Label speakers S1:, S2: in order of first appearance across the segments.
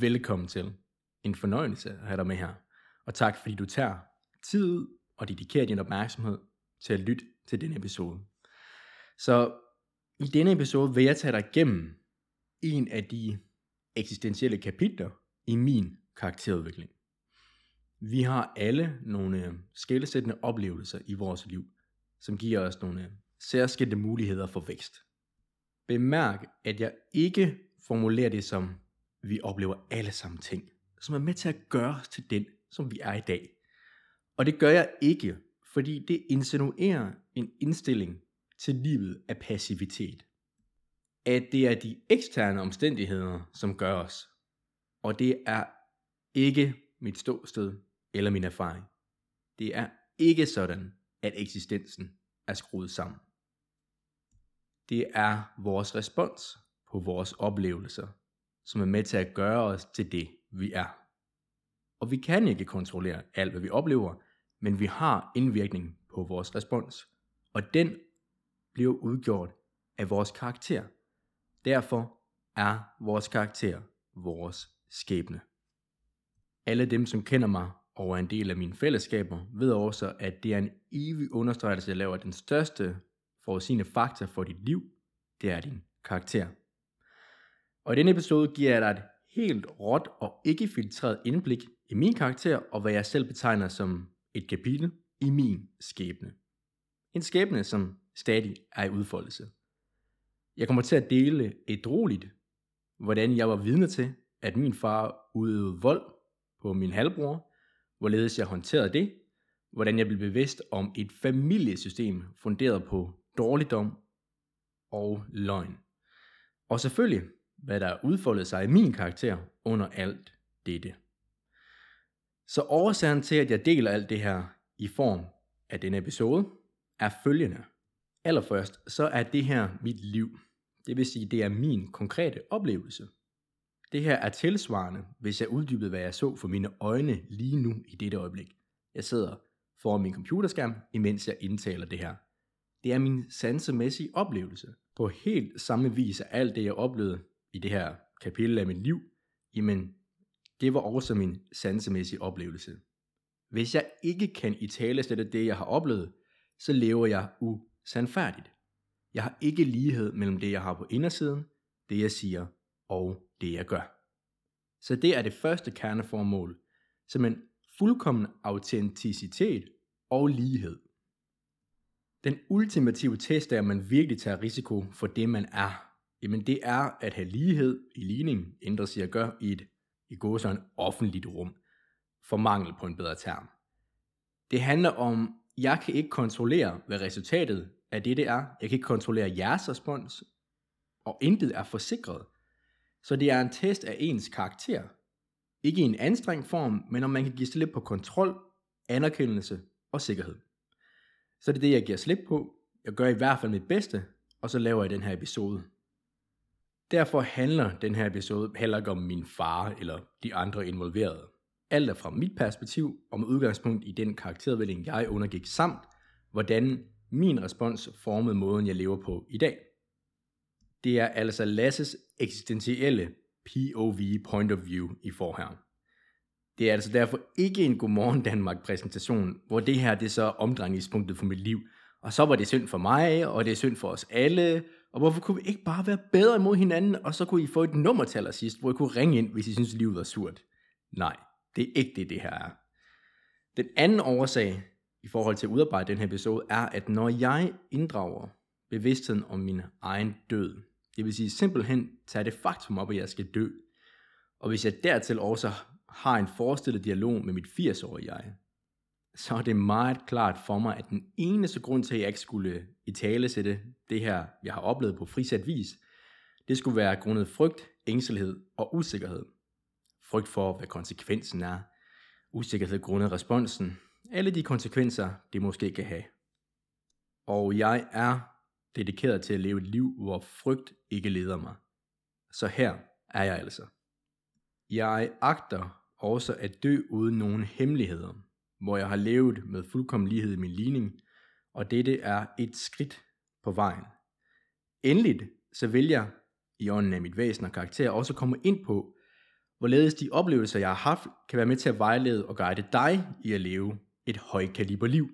S1: velkommen til. En fornøjelse at have dig med her. Og tak fordi du tager tid og dedikerer din opmærksomhed til at lytte til denne episode. Så i denne episode vil jeg tage dig igennem en af de eksistentielle kapitler i min karakterudvikling. Vi har alle nogle skældsættende oplevelser i vores liv, som giver os nogle særskilte muligheder for vækst. Bemærk, at jeg ikke formulerer det som, vi oplever alle sammen ting, som er med til at gøre os til den, som vi er i dag. Og det gør jeg ikke, fordi det insinuerer en indstilling til livet af passivitet. At det er de eksterne omstændigheder, som gør os. Og det er ikke mit ståsted eller min erfaring. Det er ikke sådan, at eksistensen er skruet sammen. Det er vores respons på vores oplevelser, som er med til at gøre os til det, vi er. Og vi kan ikke kontrollere alt, hvad vi oplever, men vi har indvirkning på vores respons. Og den bliver udgjort af vores karakter. Derfor er vores karakter vores skæbne. Alle dem, som kender mig og er en del af mine fællesskaber, ved også, at det er en evig understregelse, jeg laver den største forudsigende faktor for dit liv, det er din karakter. Og i denne episode giver jeg dig et helt råt og ikke filtreret indblik i min karakter og hvad jeg selv betegner som et kapitel i min skæbne. En skæbne, som stadig er i udfoldelse. Jeg kommer til at dele et roligt, hvordan jeg var vidne til, at min far udøvede vold på min halvbror, hvorledes jeg håndterede det, hvordan jeg blev bevidst om et familiesystem funderet på dårligdom og løgn. Og selvfølgelig, hvad der udfoldede sig i min karakter under alt dette. Så årsagen til, at jeg deler alt det her i form af denne episode, er følgende. Allerførst, så er det her mit liv. Det vil sige, det er min konkrete oplevelse. Det her er tilsvarende, hvis jeg uddybede, hvad jeg så for mine øjne lige nu i dette øjeblik. Jeg sidder foran min computerskærm, imens jeg indtaler det her. Det er min sansemæssige oplevelse. På helt samme vis er alt det, jeg oplevede i det her kapitel af mit liv, jamen det var også min sansemæssige oplevelse. Hvis jeg ikke kan i tale sætte det, jeg har oplevet, så lever jeg usandfærdigt. Jeg har ikke lighed mellem det, jeg har på indersiden, det jeg siger og det jeg gør. Så det er det første kerneformål, som en fuldkommen autenticitet og lighed. Den ultimative test er, at man virkelig tager risiko for det, man er. Jamen det er at have lighed i ligning, ændre sig at gøre i et i går så en offentligt rum, for mangel på en bedre term. Det handler om, jeg kan ikke kontrollere, hvad resultatet af det, det er. Jeg kan ikke kontrollere jeres respons, og intet er forsikret. Så det er en test af ens karakter. Ikke i en anstrengt form, men om man kan give slip på kontrol, anerkendelse og sikkerhed. Så det er det, jeg giver slip på. Jeg gør i hvert fald mit bedste, og så laver jeg den her episode. Derfor handler den her episode heller ikke om min far eller de andre involverede. Alt er fra mit perspektiv og med udgangspunkt i den karakterudvikling, jeg undergik, samt hvordan min respons formede måden, jeg lever på i dag. Det er altså Lasses eksistentielle POV, point of view, i forher. Det er altså derfor ikke en Godmorgen Danmark præsentation, hvor det her det er så omdrejningspunktet for mit liv. Og så var det synd for mig, og det er synd for os alle, og hvorfor kunne vi ikke bare være bedre imod hinanden, og så kunne I få et nummer til allersidst, hvor I kunne ringe ind, hvis I synes, livet var surt. Nej, det er ikke det, det her er. Den anden årsag i forhold til at udarbejde den her episode, er, at når jeg inddrager bevidstheden om min egen død, det vil sige simpelthen tage det faktum op, at jeg skal dø, og hvis jeg dertil også har en forestillet dialog med mit 80-årige jeg, så er det meget klart for mig, at den eneste grund til, at jeg ikke skulle i tale sætte det her, jeg har oplevet på frisat vis, det skulle være grundet frygt, ængstelighed og usikkerhed. Frygt for, hvad konsekvensen er. Usikkerhed grundet responsen. Alle de konsekvenser, det måske kan have. Og jeg er dedikeret til at leve et liv, hvor frygt ikke leder mig. Så her er jeg altså. Jeg agter også at dø uden nogen hemmeligheder hvor jeg har levet med fuldkommen lighed i min ligning, og dette er et skridt på vejen. Endeligt så vil jeg i ånden af mit væsen og karakter også komme ind på, hvorledes de oplevelser, jeg har haft, kan være med til at vejlede og guide dig i at leve et højkaliber liv,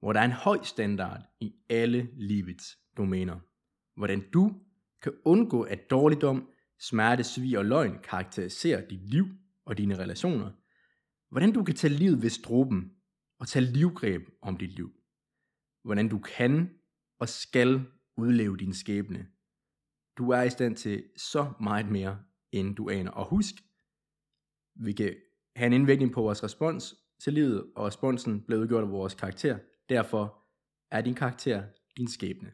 S1: hvor der er en høj standard i alle livets domæner. Hvordan du kan undgå, at dårligdom, smerte, svig og løgn karakteriserer dit liv og dine relationer. Hvordan du kan tage livet ved struben og tage livgreb om dit liv. Hvordan du kan og skal udleve din skæbne. Du er i stand til så meget mere, end du aner. Og husk, vi kan have en indvirkning på vores respons til livet, og responsen bliver udgjort af vores karakter. Derfor er din karakter din skæbne.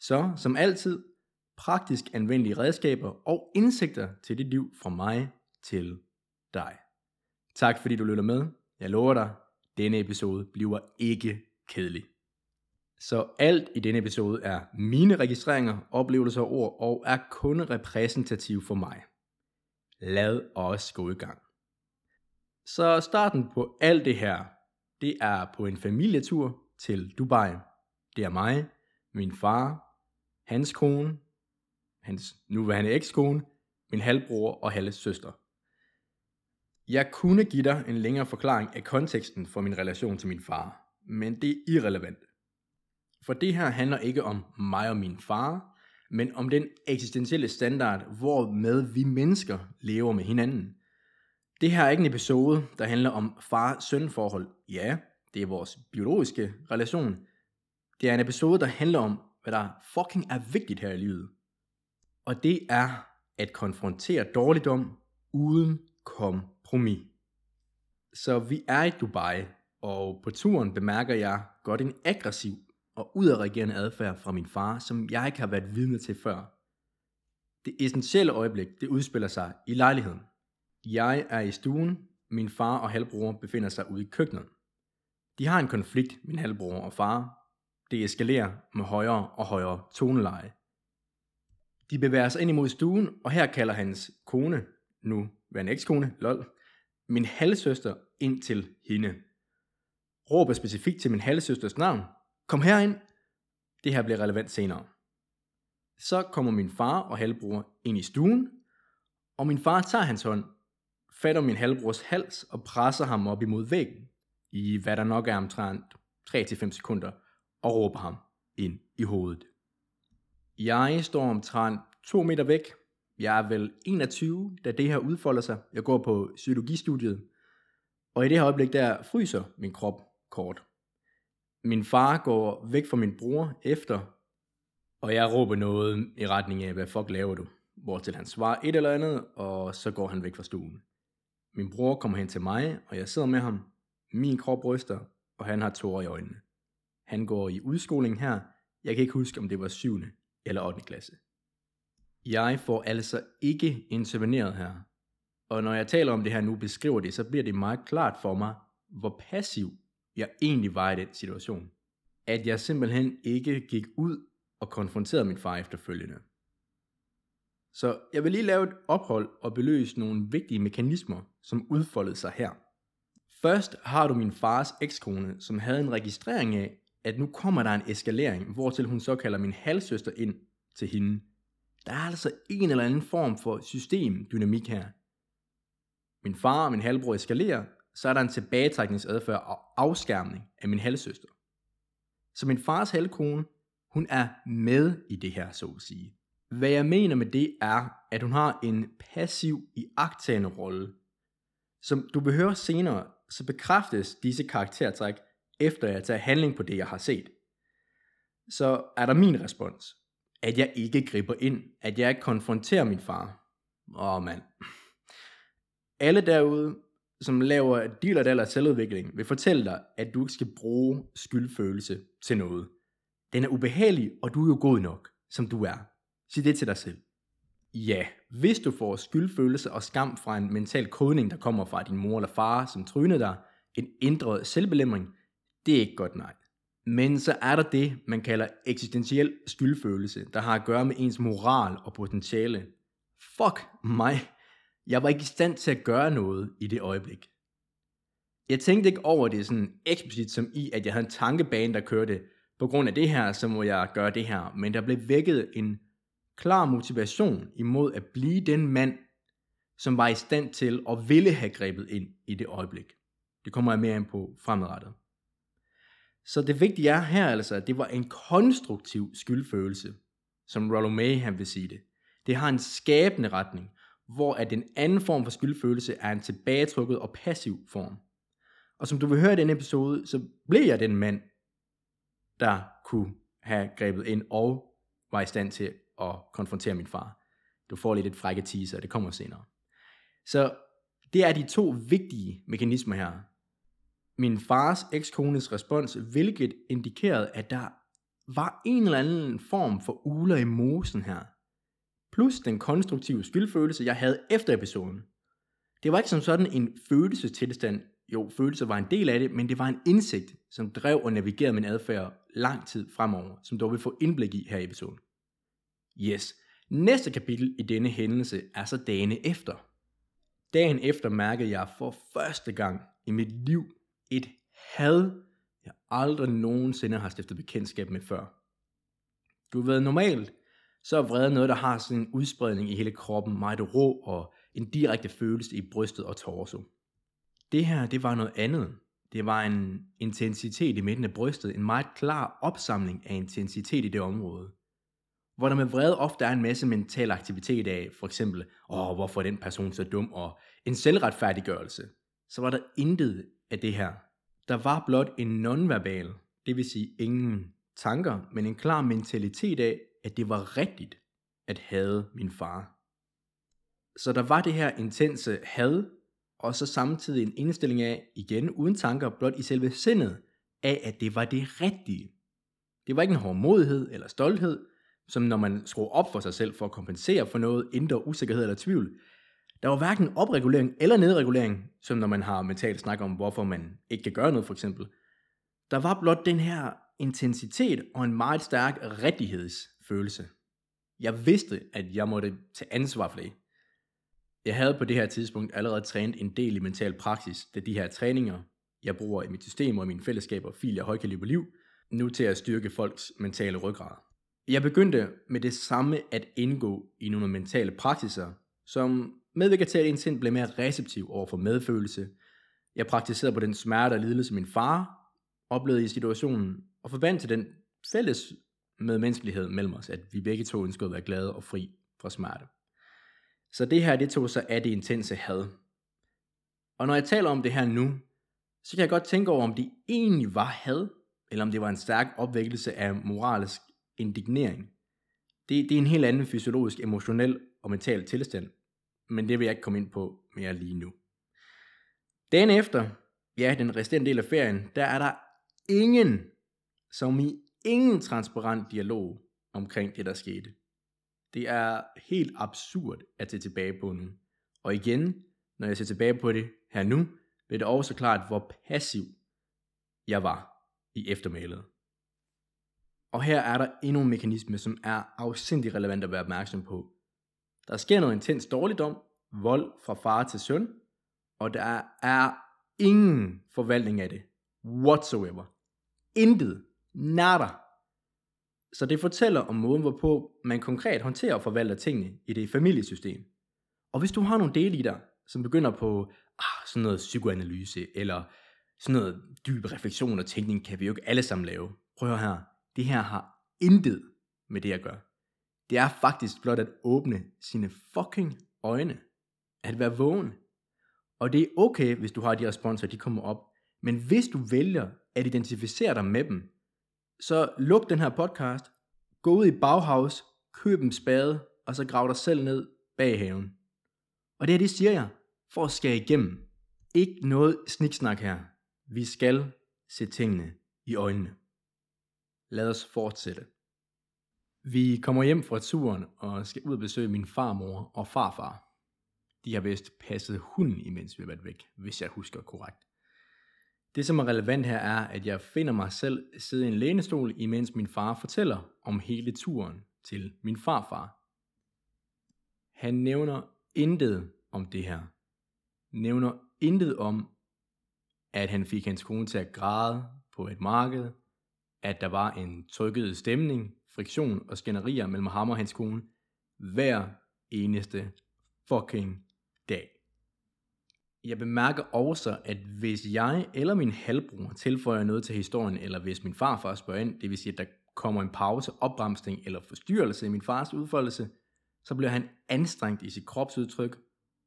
S1: Så, som altid, praktisk anvendelige redskaber og indsigter til dit liv fra mig til dig. Tak fordi du lytter med. Jeg lover dig, denne episode bliver ikke kedelig. Så alt i denne episode er mine registreringer, oplevelser og ord, og er kun repræsentativ for mig. Lad os gå i gang. Så starten på alt det her, det er på en familietur til Dubai. Det er mig, min far, hans kone, hans nuværende ekskone, min halvbror og halvsøster. Jeg kunne give dig en længere forklaring af konteksten for min relation til min far, men det er irrelevant. For det her handler ikke om mig og min far, men om den eksistentielle standard, hvor med vi mennesker lever med hinanden. Det her er ikke en episode, der handler om far-søn forhold. Ja, det er vores biologiske relation. Det er en episode, der handler om, hvad der fucking er vigtigt her i livet. Og det er at konfrontere dårligdom uden kompromis. Så vi er i Dubai, og på turen bemærker jeg godt en aggressiv og udadreagerende adfærd fra min far, som jeg ikke har været vidne til før. Det essentielle øjeblik, det udspiller sig i lejligheden. Jeg er i stuen, min far og halvbror befinder sig ude i køkkenet. De har en konflikt, min halvbror og far. Det eskalerer med højere og højere toneleje. De bevæger sig ind imod stuen, og her kalder hans kone, nu en ekskone, lol, min halvsøster ind til hende. Råber specifikt til min halvsøsters navn. Kom herind. Det her bliver relevant senere. Så kommer min far og halvbror ind i stuen, og min far tager hans hånd, fatter min halvbrors hals og presser ham op imod væggen, i hvad der nok er omtrent 3-5 sekunder, og råber ham ind i hovedet. Jeg står omtrent 2 meter væk. Jeg er vel 21, da det her udfolder sig. Jeg går på psykologistudiet. Og i det her øjeblik, der fryser min krop kort. Min far går væk fra min bror efter, og jeg råber noget i retning af, hvad fuck laver du? Hvortil han svarer et eller andet, og så går han væk fra stuen. Min bror kommer hen til mig, og jeg sidder med ham. Min krop ryster, og han har tårer i øjnene. Han går i udskoling her. Jeg kan ikke huske, om det var 7. eller 8. klasse. Jeg får altså ikke interveneret her. Og når jeg taler om det her nu, beskriver det, så bliver det meget klart for mig, hvor passiv jeg egentlig var i den situation. At jeg simpelthen ikke gik ud og konfronterede min far efterfølgende. Så jeg vil lige lave et ophold og beløse nogle vigtige mekanismer, som udfoldede sig her. Først har du min fars ekskone, som havde en registrering af, at nu kommer der en eskalering, hvortil hun så kalder min halvsøster ind til hende. Der er altså en eller anden form for systemdynamik her. Min far og min halvbror eskalerer, så er der en tilbagetrækningsadfærd og afskærmning af min halvsøster. Så min fars halvkone, hun er med i det her, så at sige. Hvad jeg mener med det er, at hun har en passiv i agtagende rolle. Som du vil høre senere, så bekræftes disse karaktertræk, efter jeg tager handling på det, jeg har set. Så er der min respons, at jeg ikke griber ind, at jeg ikke konfronterer min far. Åh oh, mand. Alle derude, som laver dealer eller selvudvikling, vil fortælle dig, at du ikke skal bruge skyldfølelse til noget. Den er ubehagelig, og du er jo god nok, som du er. Sig det til dig selv. Ja, hvis du får skyldfølelse og skam fra en mental kodning, der kommer fra din mor eller far, som trynede dig, en ændret selvbelemring, det er ikke godt nej. Men så er der det, man kalder eksistentiel skyldfølelse, der har at gøre med ens moral og potentiale. Fuck mig. Jeg var ikke i stand til at gøre noget i det øjeblik. Jeg tænkte ikke over det sådan eksplicit som i, at jeg havde en tankebane, der kørte, på grund af det her, så må jeg gøre det her. Men der blev vækket en klar motivation imod at blive den mand, som var i stand til at ville have grebet ind i det øjeblik. Det kommer jeg mere ind på fremadrettet. Så det vigtige er her altså, at det var en konstruktiv skyldfølelse, som Rollo May han vil sige det. Det har en skabende retning, hvor at den anden form for skyldfølelse er en tilbagetrukket og passiv form. Og som du vil høre i denne episode, så blev jeg den mand, der kunne have grebet ind og var i stand til at konfrontere min far. Du får lidt et frække teaser, det kommer senere. Så det er de to vigtige mekanismer her. Min fars ekskones respons, hvilket indikerede, at der var en eller anden form for uler i mosen her. Plus den konstruktive skyldfølelse, jeg havde efter episoden. Det var ikke som sådan en følelsestilstand. Jo, følelser var en del af det, men det var en indsigt, som drev og navigerede min adfærd lang tid fremover, som dog vil få indblik i her i episoden. Yes, næste kapitel i denne hændelse er så dagene efter. Dagen efter mærkede jeg for første gang i mit liv et had, jeg aldrig nogensinde har stiftet bekendtskab med før. Du ved, normalt så er vrede noget, der har sådan en udspredning i hele kroppen, meget rå og en direkte følelse i brystet og torso. Det her, det var noget andet. Det var en intensitet i midten af brystet, en meget klar opsamling af intensitet i det område. Hvor der med vrede ofte er en masse mental aktivitet af, for eksempel, åh, hvorfor er den person så dum, og en selvretfærdiggørelse, så var der intet af det her. Der var blot en nonverbal, det vil sige ingen tanker, men en klar mentalitet af, at det var rigtigt at have min far. Så der var det her intense had, og så samtidig en indstilling af, igen uden tanker, blot i selve sindet, af at det var det rigtige. Det var ikke en hårdmodighed eller stolthed, som når man skruer op for sig selv for at kompensere for noget indre usikkerhed eller tvivl. Der var hverken opregulering eller nedregulering, som når man har mentalt snak om, hvorfor man ikke kan gøre noget for eksempel. Der var blot den her intensitet og en meget stærk rettighedsfølelse. Jeg vidste, at jeg måtte tage ansvar for det. Jeg havde på det her tidspunkt allerede trænet en del i mental praksis, da de her træninger, jeg bruger i mit system og i mine fællesskaber, filer højkaliber liv, nu til at styrke folks mentale ryggrad. Jeg begyndte med det samme at indgå i nogle mentale praksiser, som medvirker til, at sind blev mere receptiv over for medfølelse. Jeg praktiserede på den smerte og lidelse, min far oplevede i situationen, og forbandt til den fælles medmenneskelighed mellem os, at vi begge to ønskede at være glade og fri fra smerte. Så det her, det tog sig af det intense had. Og når jeg taler om det her nu, så kan jeg godt tænke over, om det egentlig var had, eller om det var en stærk opvækkelse af moralsk indignering. Det, det er en helt anden fysiologisk, emotionel og mental tilstand, men det vil jeg ikke komme ind på mere lige nu. Dagen efter, ja, den resterende del af ferien, der er der ingen, som i ingen transparent dialog omkring det, der skete. Det er helt absurd at se tilbage på nu. Og igen, når jeg ser tilbage på det her nu, bliver det også klart, hvor passiv jeg var i eftermælet. Og her er der endnu en mekanisme, som er afsindig relevant at være opmærksom på. Der sker noget intens dårligdom, vold fra far til søn, og der er ingen forvaltning af det, whatsoever. Intet, nada. Så det fortæller om måden, hvorpå man konkret håndterer og forvalter tingene i det familiesystem. Og hvis du har nogle dele i dig, som begynder på ah, sådan noget psykoanalyse, eller sådan noget dyb refleksion og tænkning, kan vi jo ikke alle sammen lave. Prøv at her. Det her har intet med det at gøre. Det er faktisk blot at åbne sine fucking øjne. At være vågen. Og det er okay, hvis du har de responser, de kommer op. Men hvis du vælger at identificere dig med dem, så luk den her podcast, gå ud i Bauhaus, køb en spade, og så grav dig selv ned bag haven. Og det her, det siger jeg, for at skære igennem. Ikke noget sniksnak her. Vi skal se tingene i øjnene. Lad os fortsætte. Vi kommer hjem fra turen og skal ud og besøge min farmor og farfar. De har vist passet hunden, imens vi har været væk, hvis jeg husker korrekt. Det, som er relevant her, er, at jeg finder mig selv sidde i en lænestol, imens min far fortæller om hele turen til min farfar. Han nævner intet om det her. Nævner intet om, at han fik hans kone til at græde på et marked, at der var en trykket stemning, friktion og skænderier mellem ham og hans kone hver eneste fucking dag. Jeg bemærker også, at hvis jeg eller min halvbror tilføjer noget til historien, eller hvis min farfar spørger ind, det vil sige, at der kommer en pause, opbremsning eller forstyrrelse i min fars udfoldelse, så bliver han anstrengt i sit kropsudtryk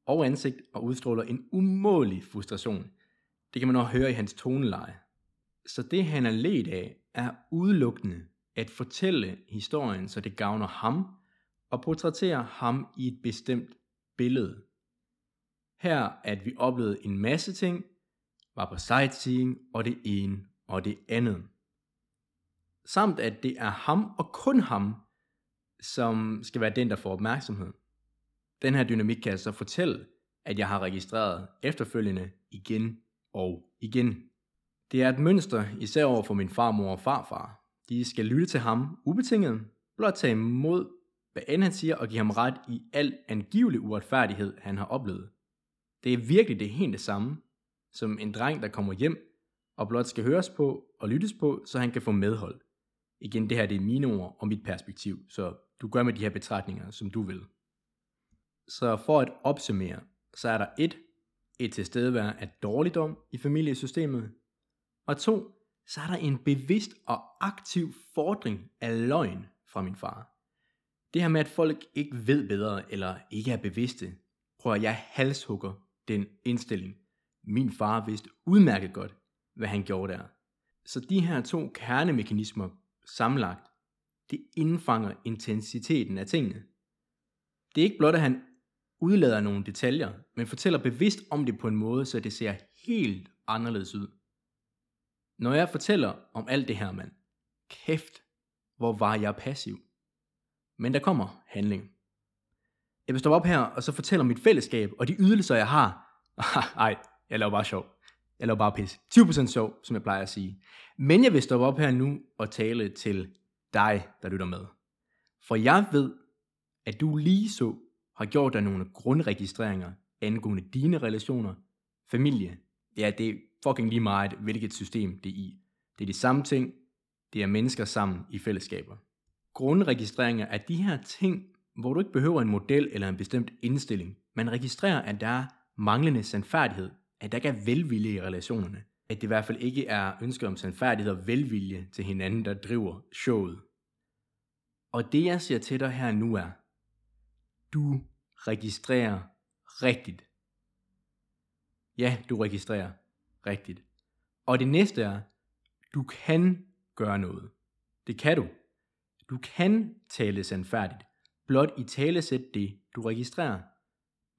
S1: og ansigt og udstråler en umådelig frustration. Det kan man også høre i hans toneleje. Så det han er let af, er udelukkende at fortælle historien, så det gavner ham, og portrættere ham i et bestemt billede. Her at vi oplevede en masse ting, var på sightseeing og det ene og det andet. Samt at det er ham og kun ham, som skal være den, der får opmærksomhed. Den her dynamik kan så fortælle, at jeg har registreret efterfølgende igen og igen. Det er et mønster, især over for min farmor og farfar. De skal lytte til ham ubetinget, blot tage imod, hvad end han siger, og give ham ret i al angivelig uretfærdighed, han har oplevet. Det er virkelig det helt det samme, som en dreng, der kommer hjem, og blot skal høres på og lyttes på, så han kan få medhold. Igen, det her det er mine ord og mit perspektiv, så du gør med de her betragtninger, som du vil. Så for at opsummere, så er der et, et tilstedevær af dårligdom i familiesystemet, og to, så er der en bevidst og aktiv fordring af løgn fra min far. Det her med, at folk ikke ved bedre eller ikke er bevidste, prøver jeg halshugger den indstilling. Min far vidste udmærket godt, hvad han gjorde der. Så de her to kernemekanismer sammenlagt, det indfanger intensiteten af tingene. Det er ikke blot, at han udlader nogle detaljer, men fortæller bevidst om det på en måde, så det ser helt anderledes ud. Når jeg fortæller om alt det her, mand, kæft, hvor var jeg passiv. Men der kommer handling. Jeg vil stoppe op her, og så fortælle om mit fællesskab, og de ydelser, jeg har. Ej, jeg laver bare sjov. Jeg laver bare pis. 20% sjov, som jeg plejer at sige. Men jeg vil stoppe op her nu og tale til dig, der lytter med. For jeg ved, at du lige så har gjort dig nogle grundregistreringer angående dine relationer, familie. Ja, det fucking lige meget, hvilket system det er i. Det er de samme ting, det er mennesker sammen i fællesskaber. Grundregistreringer er de her ting, hvor du ikke behøver en model eller en bestemt indstilling. Man registrerer, at der er manglende sandfærdighed, at der ikke er velvilje i relationerne, at det i hvert fald ikke er ønsker om sandfærdighed og velvilje til hinanden, der driver showet. Og det jeg siger til dig her nu er, du registrerer rigtigt. Ja, du registrerer rigtigt. Og det næste er, du kan gøre noget. Det kan du. Du kan tale sandfærdigt. Blot i talesæt det, du registrerer.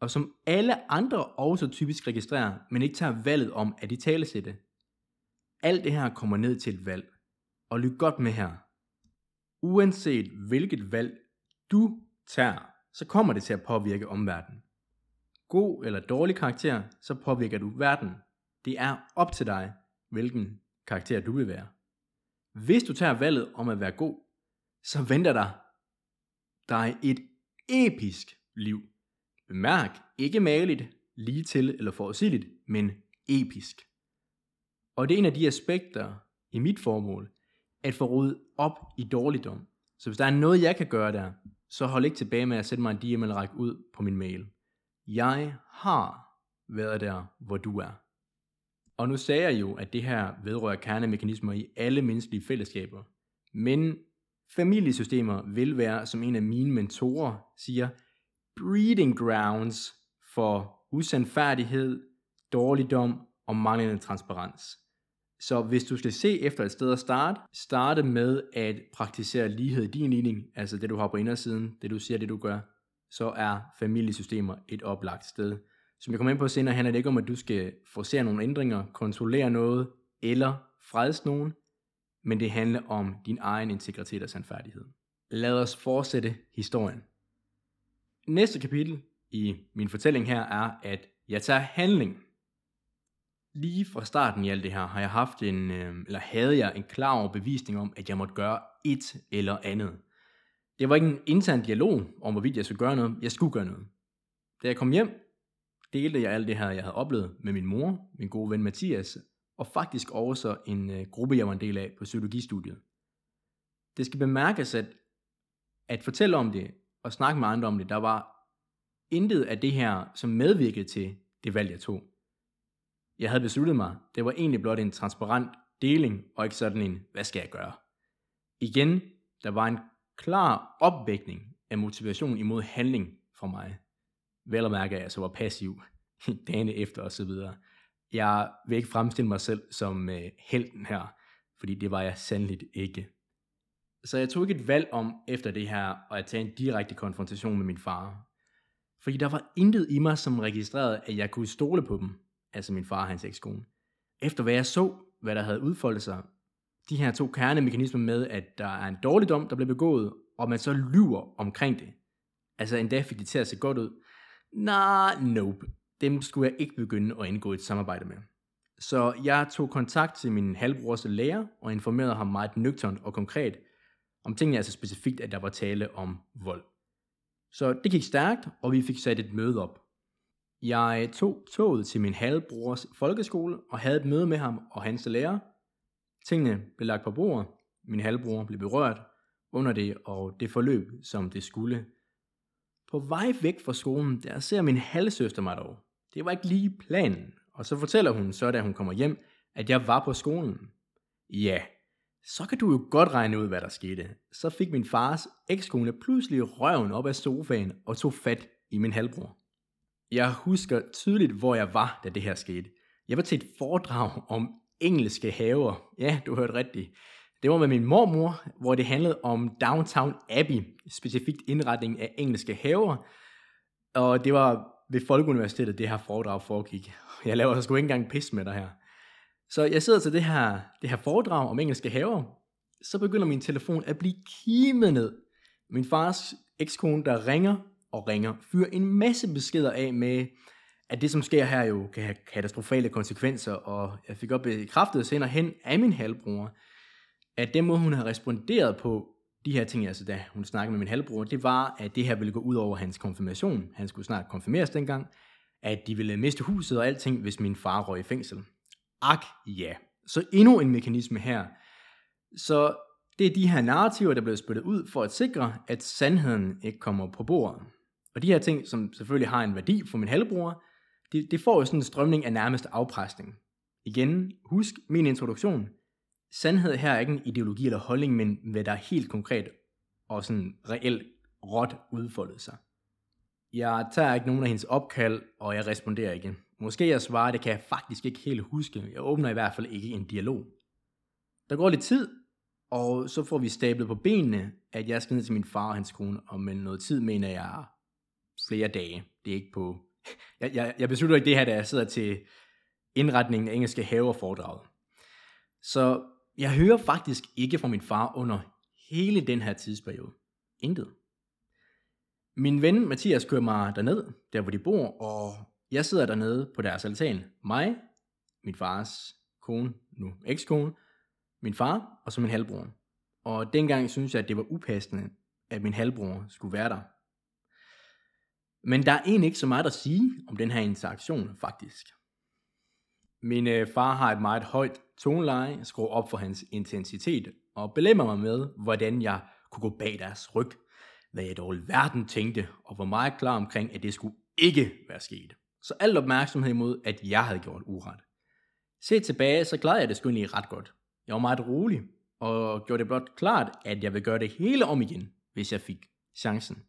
S1: Og som alle andre også typisk registrerer, men ikke tager valget om at i talesætte. Alt det her kommer ned til et valg. Og lyt godt med her. Uanset hvilket valg du tager, så kommer det til at påvirke omverdenen. God eller dårlig karakter, så påvirker du verden. Det er op til dig, hvilken karakter du vil være. Hvis du tager valget om at være god, så venter der dig et episk liv. Bemærk, ikke maligt, lige til eller forudsigeligt, men episk. Og det er en af de aspekter i mit formål, at få rodet op i dårligdom. Så hvis der er noget, jeg kan gøre der, så hold ikke tilbage med at sætte mig en DM eller række ud på min mail. Jeg har været der, hvor du er. Og nu sagde jeg jo, at det her vedrører kernemekanismer i alle menneskelige fællesskaber. Men familiesystemer vil være, som en af mine mentorer siger, breeding grounds for usandfærdighed, dårligdom og manglende transparens. Så hvis du skal se efter et sted at starte, starte med at praktisere lighed i din ligning, altså det du har på indersiden, det du siger, det du gør, så er familiesystemer et oplagt sted. Som jeg kommer ind på senere, handler det ikke om, at du skal forcere nogle ændringer, kontrollere noget eller frelse nogen, men det handler om din egen integritet og sandfærdighed. Lad os fortsætte historien. Næste kapitel i min fortælling her er, at jeg tager handling lige fra starten i alt det her, har jeg haft en, øhm, eller havde jeg en klar overbevisning om, at jeg måtte gøre et eller andet. Det var ikke en intern dialog om, hvorvidt jeg skulle gøre noget. Jeg skulle gøre noget. Da jeg kom hjem, delte jeg alt det her, jeg havde oplevet med min mor, min gode ven Mathias, og faktisk også en øh, gruppe, jeg var en del af på psykologistudiet. Det skal bemærkes, at at fortælle om det og snakke med andre om det, der var intet af det her, som medvirkede til det valg, jeg tog. Jeg havde besluttet mig, det var egentlig blot en transparent deling, og ikke sådan en, hvad skal jeg gøre? Igen, der var en klar opvækning af motivation imod handling fra mig. Vel at mærke, at jeg så var passiv dagene efter og så videre. Jeg vil ikke fremstille mig selv som øh, helten her, fordi det var jeg sandelig ikke. Så jeg tog ikke et valg om efter det her, at tage en direkte konfrontation med min far. Fordi der var intet i mig, som registrerede, at jeg kunne stole på dem, altså min far og hans ekskone. Efter hvad jeg så, hvad der havde udfoldet sig, de her to kernemekanismer med, at der er en dårligdom, der bliver begået, og man så lyver omkring det. Altså endda fik det til at se godt ud. Nej, nope. Dem skulle jeg ikke begynde at indgå et samarbejde med. Så jeg tog kontakt til min halvbrors lærer og informerede ham meget nøgternt og konkret om tingene, altså specifikt, at der var tale om vold. Så det gik stærkt, og vi fik sat et møde op. Jeg tog toget til min halvbrors folkeskole og havde et møde med ham og hans lærer. Tingene blev lagt på bordet. Min halvbror blev berørt under det, og det forløb, som det skulle. På vej væk fra skolen, der ser min halvsøster mig dog. Det var ikke lige planen. Og så fortæller hun så, da hun kommer hjem, at jeg var på skolen. Ja, så kan du jo godt regne ud, hvad der skete. Så fik min fars ekskone pludselig røven op af sofaen og tog fat i min halvbror. Jeg husker tydeligt, hvor jeg var, da det her skete. Jeg var til et foredrag om engelske haver. Ja, du hørte rigtigt. Det var med min mormor, hvor det handlede om Downtown Abbey, specifikt indretning af engelske haver. Og det var ved Folkeuniversitetet, det her foredrag foregik. Jeg laver sgu ikke engang pis med dig her. Så jeg sidder til det her, det her foredrag om engelske haver. Så begynder min telefon at blive kimet ned. Min fars ekskone, der ringer og ringer, fyrer en masse beskeder af med, at det som sker her jo kan have katastrofale konsekvenser, og jeg fik op bekræftet senere hen af min halvbror, at den måde hun har responderet på de her ting, altså da hun snakkede med min halvbror, det var, at det her ville gå ud over hans konfirmation. Han skulle snart konfirmeres dengang, at de ville miste huset og alting, hvis min far røg i fængsel. Ak, ja. Så endnu en mekanisme her. Så det er de her narrativer, der bliver spyttet ud for at sikre, at sandheden ikke kommer på bordet. Og de her ting, som selvfølgelig har en værdi for min halvbror, det, det får jo sådan en strømning af nærmest afpresning. Igen, husk min introduktion. Sandhed her er ikke en ideologi eller holdning, men hvad der er helt konkret og sådan reelt råt udfoldet sig. Jeg tager ikke nogen af hendes opkald, og jeg responderer ikke. Måske jeg svarer, det kan jeg faktisk ikke helt huske. Jeg åbner i hvert fald ikke en dialog. Der går lidt tid, og så får vi stablet på benene, at jeg skal ned til min far og hans kone, og med noget tid mener jeg flere dage. Det er ikke på... Jeg, jeg, jeg beslutter ikke det her, da jeg sidder til indretningen af engelske haver foredraget. Så jeg hører faktisk ikke fra min far under hele den her tidsperiode. Intet. Min ven Mathias kører mig derned, der hvor de bor, og jeg sidder dernede på deres altan. Mig, min fars kone, nu ekskone, min far og så min halvbror. Og dengang synes jeg, at det var upassende, at min halvbror skulle være der. Men der er egentlig ikke så meget at sige om den her interaktion, faktisk. Min øh, far har et meget højt toneleje, skruer op for hans intensitet, og belemmer mig med, hvordan jeg kunne gå bag deres ryg, hvad jeg dog i verden tænkte, og var meget klar omkring, at det skulle ikke være sket. Så al opmærksomhed imod, at jeg havde gjort uret. Se tilbage, så klarede jeg det sgu egentlig ret godt. Jeg var meget rolig, og gjorde det blot klart, at jeg vil gøre det hele om igen, hvis jeg fik chancen.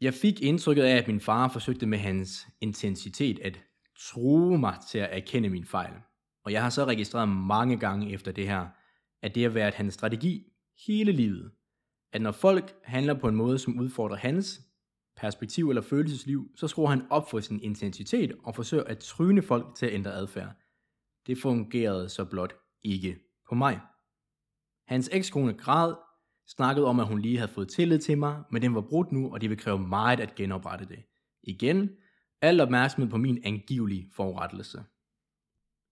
S1: Jeg fik indtrykket af, at min far forsøgte med hans intensitet at true mig til at erkende min fejl. Og jeg har så registreret mange gange efter det her, at det har været hans strategi hele livet. At når folk handler på en måde, som udfordrer hans perspektiv eller følelsesliv, så skruer han op for sin intensitet og forsøger at tryne folk til at ændre adfærd. Det fungerede så blot ikke på mig. Hans ekskone græd, snakkede om, at hun lige havde fået tillid til mig, men den var brudt nu, og det vil kræve meget at genoprette det. Igen, al opmærksomhed på min angivelige forurettelse.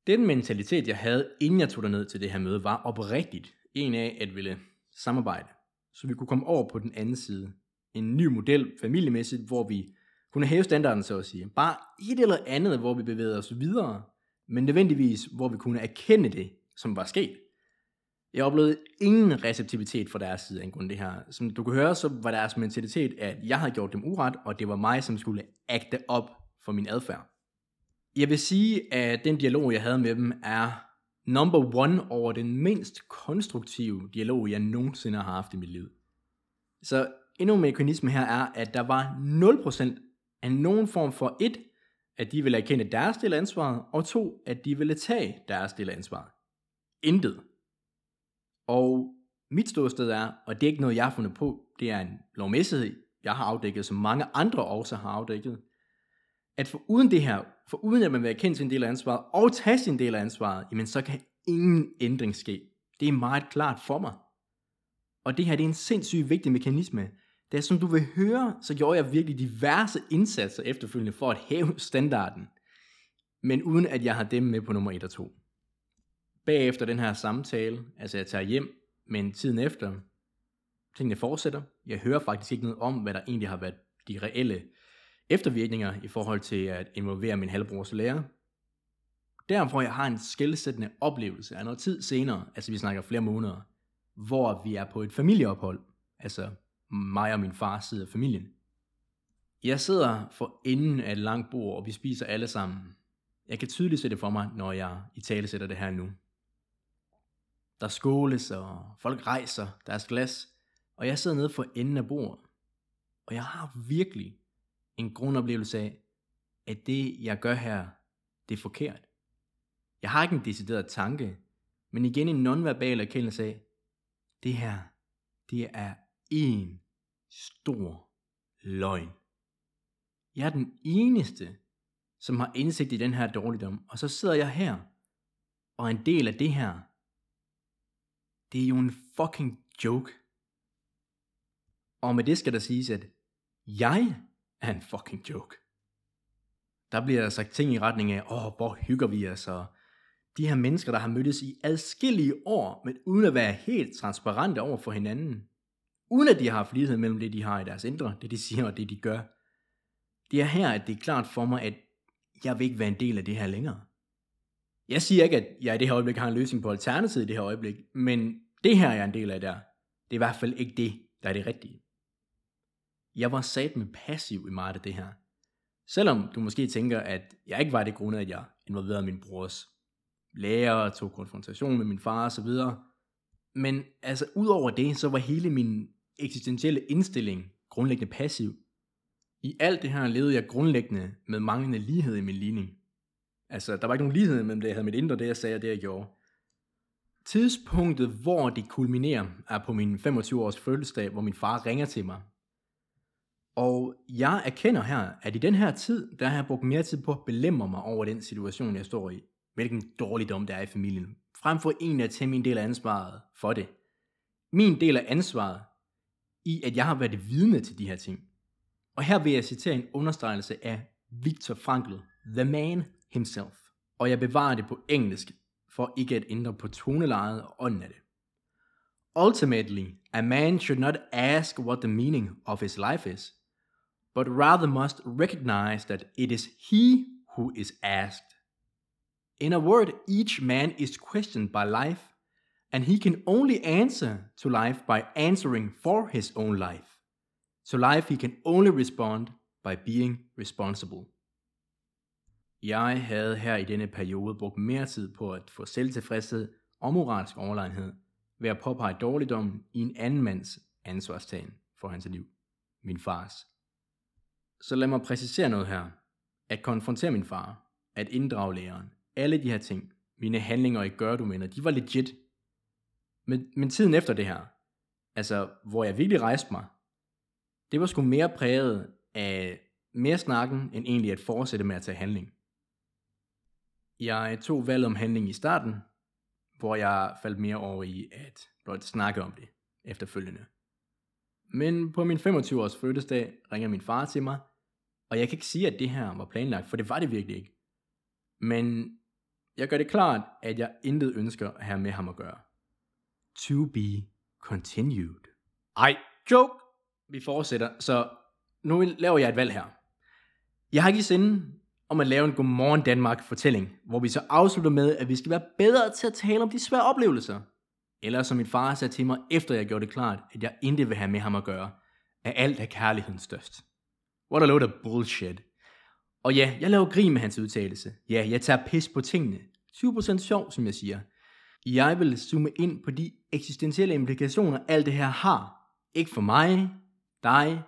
S1: Den mentalitet, jeg havde, inden jeg tog ned til det her møde, var oprigtigt en af at ville samarbejde, så vi kunne komme over på den anden side. En ny model familiemæssigt, hvor vi kunne hæve standarden, så at sige. Bare et eller andet, hvor vi bevægede os videre, men nødvendigvis, hvor vi kunne erkende det, som var sket. Jeg oplevede ingen receptivitet fra deres side angående det her. Som du kan høre, så var deres mentalitet, at jeg havde gjort dem uret, og det var mig, som skulle agte op for min adfærd. Jeg vil sige, at den dialog, jeg havde med dem, er number one over den mindst konstruktive dialog, jeg nogensinde har haft i mit liv. Så endnu en mekanisme her er, at der var 0% af nogen form for et, at de ville erkende deres del af ansvaret, og to, at de ville tage deres del af ansvaret. Intet. Og mit ståsted er, og det er ikke noget, jeg har fundet på, det er en lovmæssighed, jeg har afdækket, som mange andre også har afdækket, at for uden det her, for uden at man vil erkende sin del af ansvaret, og tage sin del af ansvaret, jamen så kan ingen ændring ske. Det er meget klart for mig. Og det her det er en sindssygt vigtig mekanisme. Det er som du vil høre, så gjorde jeg virkelig diverse indsatser efterfølgende for at hæve standarden. Men uden at jeg har dem med på nummer 1 og 2. Bagefter den her samtale, altså jeg tager hjem, men tiden efter, tingene fortsætter. Jeg hører faktisk ikke noget om, hvad der egentlig har været de reelle eftervirkninger i forhold til at involvere min halvbrors lærer. Derfor jeg har en skældsættende oplevelse af noget tid senere, altså vi snakker flere måneder, hvor vi er på et familieophold, altså mig og min fars side af familien. Jeg sidder for enden af et langt bord, og vi spiser alle sammen. Jeg kan tydeligt se det for mig, når jeg i tale sætter det her nu. Der skåles, og folk rejser deres glas, og jeg sidder nede for enden af bordet. Og jeg har virkelig en grundoplevelse af, at det jeg gør her, det er forkert. Jeg har ikke en decideret tanke, men igen en nonverbal erkendelse af, det her, det er en stor løgn. Jeg er den eneste, som har indsigt i den her dårligdom, og så sidder jeg her, og en del af det her, det er jo en fucking joke. Og med det skal der siges, at jeg er en fucking joke. Der bliver sagt ting i retning af, åh, hvor hygger vi os, og de her mennesker, der har mødtes i adskillige år, men uden at være helt transparente over for hinanden, uden at de har haft lighed mellem det, de har i deres indre, det de siger og det, de gør. Det er her, at det er klart for mig, at jeg vil ikke være en del af det her længere. Jeg siger ikke, at jeg i det her øjeblik har en løsning på alternativet i det her øjeblik, men det her, jeg er en del af der, det er i hvert fald ikke det, der er det rigtige. Jeg var sat med passiv i meget af det her. Selvom du måske tænker, at jeg ikke var det grundet, at jeg involverede min brors lærer, tog konfrontation med min far osv. Men altså, udover det, så var hele min eksistentielle indstilling grundlæggende passiv. I alt det her levede jeg grundlæggende med manglende lighed i min ligning. Altså, der var ikke nogen lighed mellem det, jeg havde mit indre, det jeg sagde og det, jeg gjorde. Tidspunktet, hvor det kulminerer, er på min 25-års fødselsdag, hvor min far ringer til mig. Og jeg erkender her, at i den her tid, der har jeg brugt mere tid på at belemme mig over den situation, jeg står i. Hvilken dårligdom der er i familien. Frem for en at tage min del af ansvaret for det. Min del af ansvaret i, at jeg har været vidne til de her ting. Og her vil jeg citere en understregelse af Viktor Frankl, The Man Himself. Og jeg bevarer det på engelsk, for ikke at ændre på tonelejet og ånden af det. Ultimately, a man should not ask what the meaning of his life is, but rather must recognize that it is he who is asked. In a word, each man is questioned by life, and he can only answer to life by answering for his own life. To life, he can only respond by being responsible. Jeg havde her i denne periode brugt mere tid på at få selvtilfredshed og moralsk overlegenhed ved at påpege dårligdommen i en anden mands ansvarstagen for hans liv, min fars. Så lad mig præcisere noget her. At konfrontere min far, at inddrage læreren, alle de her ting, mine handlinger i gørdomæner, de var legit. Men, men tiden efter det her, altså hvor jeg virkelig rejste mig, det var sgu mere præget af mere snakken, end egentlig at fortsætte med at tage handling. Jeg tog valget om handling i starten, hvor jeg faldt mere over i at blot snakke om det efterfølgende. Men på min 25-års fødselsdag ringer min far til mig, og jeg kan ikke sige, at det her var planlagt, for det var det virkelig ikke. Men jeg gør det klart, at jeg intet ønsker at have med ham at gøre. To be continued. Ej, joke! Vi fortsætter, så nu laver jeg et valg her. Jeg har ikke i sinde om at lave en Godmorgen Danmark fortælling, hvor vi så afslutter med, at vi skal være bedre til at tale om de svære oplevelser eller som min far sagde til mig, efter jeg gjorde det klart, at jeg intet vil have med ham at gøre, at alt er kærligheden størst. What a load of bullshit. Og ja, jeg laver grin med hans udtalelse. Ja, jeg tager pis på tingene. 20% sjov, som jeg siger. Jeg vil zoome ind på de eksistentielle implikationer, alt det her har. Ikke for mig, dig,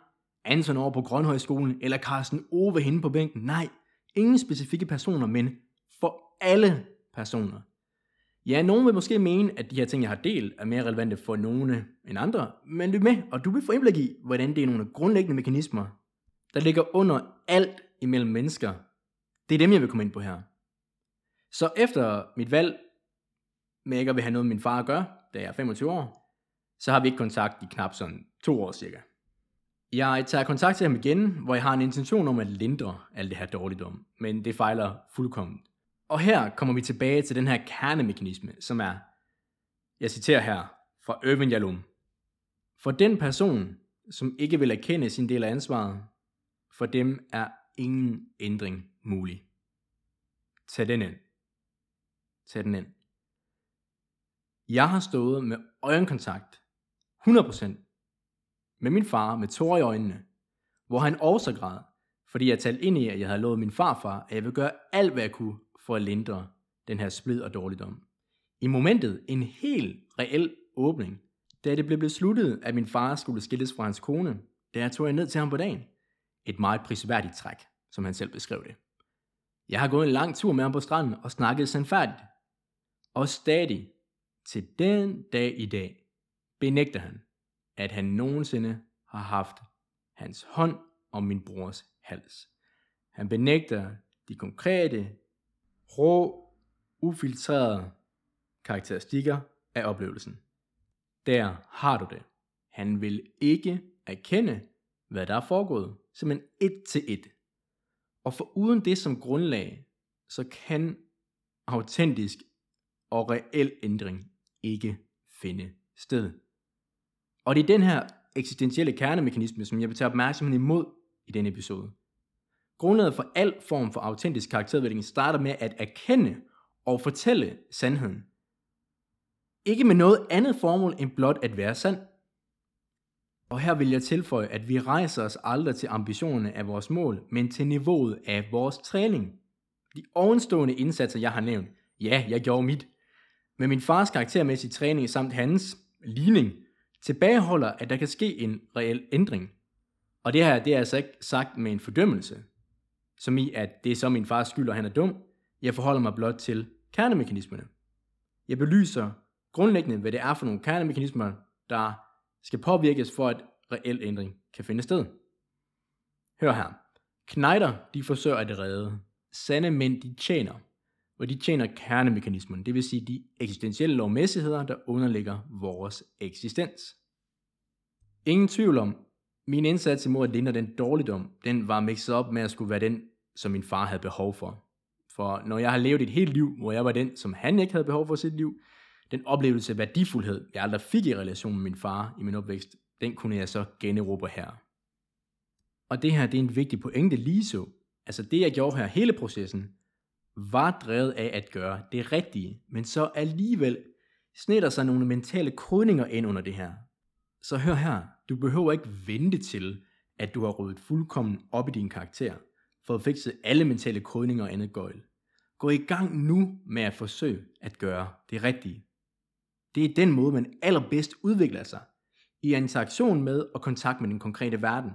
S1: Anton over på Grønhøjskolen, eller Carsten Ove henne på bænken. Nej, ingen specifikke personer, men for alle personer. Ja, nogen vil måske mene, at de her ting, jeg har delt, er mere relevante for nogle end andre, men lyt med, og du vil få indblik i, hvordan det er nogle grundlæggende mekanismer, der ligger under alt imellem mennesker. Det er dem, jeg vil komme ind på her. Så efter mit valg med ikke at vil have noget med min far at gøre, da jeg er 25 år, så har vi ikke kontakt i knap sådan to år cirka. Jeg tager kontakt til ham igen, hvor jeg har en intention om at lindre alt det her dårligdom, men det fejler fuldkommen. Og her kommer vi tilbage til den her kernemekanisme, som er, jeg citerer her fra Irvin Jalom. For den person, som ikke vil erkende sin del af ansvaret, for dem er ingen ændring mulig. Tag den ind. Tag den ind. Jeg har stået med øjenkontakt 100% med min far med tårer i øjnene, hvor han også græd, fordi jeg talte ind i, at jeg havde lovet min farfar, at jeg ville gøre alt, hvad jeg kunne for at lindre den her splid og dårligdom. I momentet en helt reel åbning, da det blev besluttet, at min far skulle skilles fra hans kone, da jeg tog jeg ned til ham på dagen. Et meget prisværdigt træk, som han selv beskrev det. Jeg har gået en lang tur med ham på stranden og snakket sandfærdigt. Og stadig, til den dag i dag, benægter han, at han nogensinde har haft hans hånd om min brors hals. Han benægter de konkrete, rå, ufiltrerede karakteristikker af oplevelsen. Der har du det. Han vil ikke erkende, hvad der er foregået, som en et til et. Og for uden det som grundlag, så kan autentisk og reel ændring ikke finde sted. Og det er den her eksistentielle kernemekanisme, som jeg vil tage opmærksomheden imod i denne episode. Grundlaget for al form for autentisk karakterudvikling starter med at erkende og fortælle sandheden. Ikke med noget andet formål end blot at være sand. Og her vil jeg tilføje, at vi rejser os aldrig til ambitionerne af vores mål, men til niveauet af vores træning. De ovenstående indsatser, jeg har nævnt, ja, jeg gjorde mit. Med min fars karaktermæssige træning samt hans ligning, tilbageholder, at der kan ske en reel ændring. Og det her, det er altså ikke sagt med en fordømmelse, som i, at det er så min fars skyld, og han er dum. Jeg forholder mig blot til kernemekanismerne. Jeg belyser grundlæggende, hvad det er for nogle kernemekanismer, der skal påvirkes for, at reel ændring kan finde sted. Hør her. Knejder, de forsøger at redde. Sande mænd, de tjener. Og de tjener kernemekanismen, det vil sige de eksistentielle lovmæssigheder, der underligger vores eksistens. Ingen tvivl om, min indsats imod at lindre den dårligdom, den var mixet op med at skulle være den, som min far havde behov for. For når jeg har levet et helt liv, hvor jeg var den, som han ikke havde behov for sit liv, den oplevelse af værdifuldhed, jeg aldrig fik i relation med min far i min opvækst, den kunne jeg så generobre her. Og det her, det er en vigtig pointe lige så. Altså det, jeg gjorde her, hele processen, var drevet af at gøre det rigtige, men så alligevel snitter sig nogle mentale kodninger ind under det her. Så hør her, du behøver ikke vente til, at du har ryddet fuldkommen op i din karakter, for at fikse alle mentale kodninger og andet gøjl. Gå i gang nu med at forsøge at gøre det rigtige. Det er den måde, man allerbedst udvikler sig, i interaktion med og kontakt med den konkrete verden.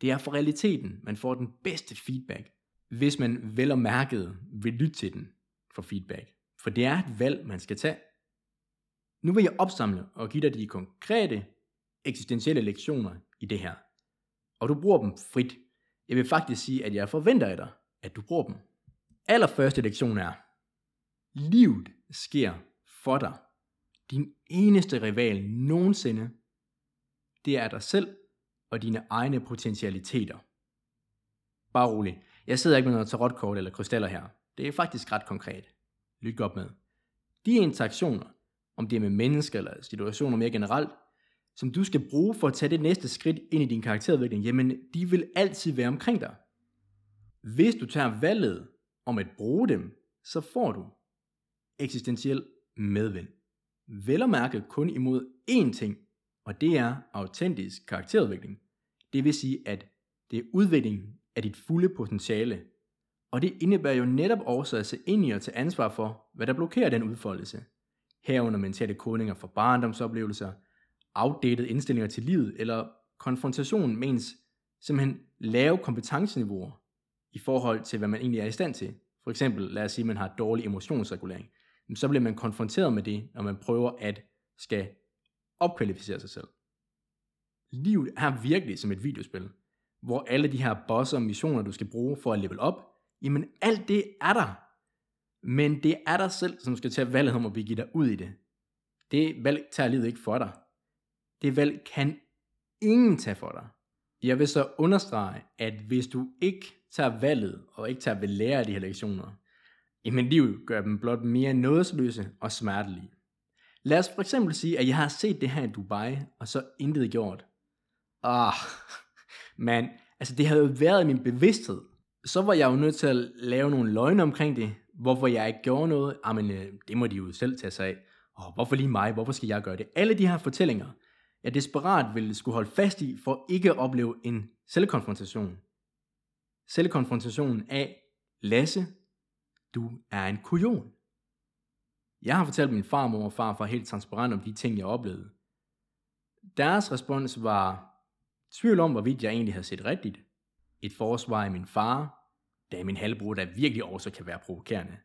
S1: Det er for realiteten, man får den bedste feedback, hvis man vel og mærket vil lytte til den for feedback. For det er et valg, man skal tage. Nu vil jeg opsamle og give dig de konkrete eksistentielle lektioner i det her. Og du bruger dem frit. Jeg vil faktisk sige, at jeg forventer af dig, at du bruger dem. Allerførste lektion er, livet sker for dig. Din eneste rival nogensinde, det er dig selv og dine egne potentialiteter. Bare rolig. Jeg sidder ikke med noget tarotkort eller krystaller her. Det er faktisk ret konkret. Lyt godt med. De interaktioner, om det er med mennesker eller situationer mere generelt, som du skal bruge for at tage det næste skridt ind i din karakterudvikling, jamen de vil altid være omkring dig. Hvis du tager valget om at bruge dem, så får du eksistentiel medvind. vel at mærke kun imod én ting, og det er autentisk karakterudvikling. Det vil sige, at det er udviklingen af dit fulde potentiale. Og det indebærer jo netop også at se ind i og tage ansvar for, hvad der blokerer den udfoldelse. Herunder mentale kodninger for barndomsoplevelser, outdated indstillinger til livet, eller konfrontation med ens simpelthen lave kompetenceniveauer i forhold til, hvad man egentlig er i stand til. For eksempel, lad os sige, at man har dårlig emotionsregulering. Så bliver man konfronteret med det, når man prøver at skal opkvalificere sig selv. Livet er virkelig som et videospil, hvor alle de her bosser og missioner, du skal bruge for at level op, jamen alt det er der. Men det er dig selv, som skal tage valget om at begive dig ud i det. Det valg tager livet ikke for dig. Det valg kan ingen tage for dig. Jeg vil så understrege, at hvis du ikke tager valget, og ikke tager ved lære af de her lektioner, jamen livet gør dem blot mere nådesløse og smertelige. Lad os for eksempel sige, at jeg har set det her i Dubai, og så intet gjort. Ah, men altså det havde jo været i min bevidsthed. Så var jeg jo nødt til at lave nogle løgne omkring det, hvorfor jeg ikke gjorde noget. Ah, jamen, øh, det må de jo selv tage sig af. Og hvorfor lige mig? Hvorfor skal jeg gøre det? Alle de her fortællinger, jeg desperat ville skulle holde fast i, for ikke at opleve en selvkonfrontation. Selvkonfrontationen af, Lasse, du er en kujon. Jeg har fortalt min farmor og farfar helt transparent om de ting, jeg oplevede. Deres respons var tvivl om, hvorvidt jeg egentlig havde set rigtigt. Et forsvar af min far, da min halvbror, der virkelig også kan være provokerende.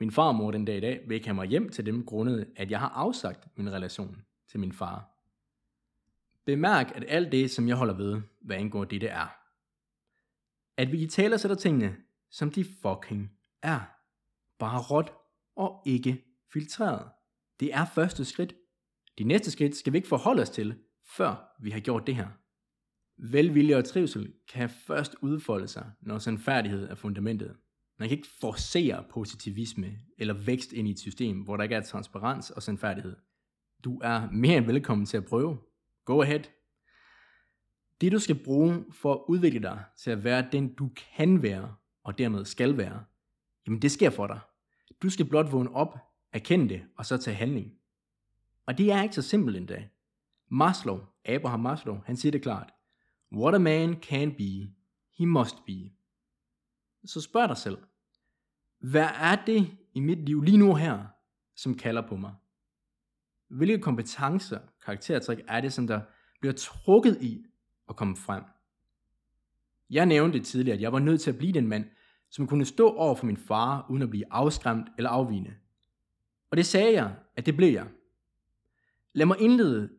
S1: Min farmor den dag i dag vil ikke have mig hjem til dem grundet, at jeg har afsagt min relation til min far. Bemærk, at alt det, som jeg holder ved, hvad angår det, det er. At vi i taler sætter tingene, som de fucking er. Bare råt og ikke filtreret. Det er første skridt. De næste skridt skal vi ikke forholde os til, før vi har gjort det her. Velvilje og trivsel kan først udfolde sig, når sandfærdighed er fundamentet. Man kan ikke forcere positivisme eller vækst ind i et system, hvor der ikke er transparens og sandfærdighed. Du er mere end velkommen til at prøve. Go ahead. Det du skal bruge for at udvikle dig til at være den du kan være, og dermed skal være, jamen det sker for dig. Du skal blot vågne op, erkende det, og så tage handling. Og det er ikke så simpelt endda. Maslow, Abraham Maslow, han siger det klart. What a man can be, he must be. Så spørg dig selv, hvad er det i mit liv lige nu her, som kalder på mig? Hvilke kompetencer, karaktertræk er det, som der bliver trukket i at komme frem? Jeg nævnte tidligere, at jeg var nødt til at blive den mand, som kunne stå over for min far, uden at blive afskræmt eller afvigende. Og det sagde jeg, at det blev jeg. Lad mig indlede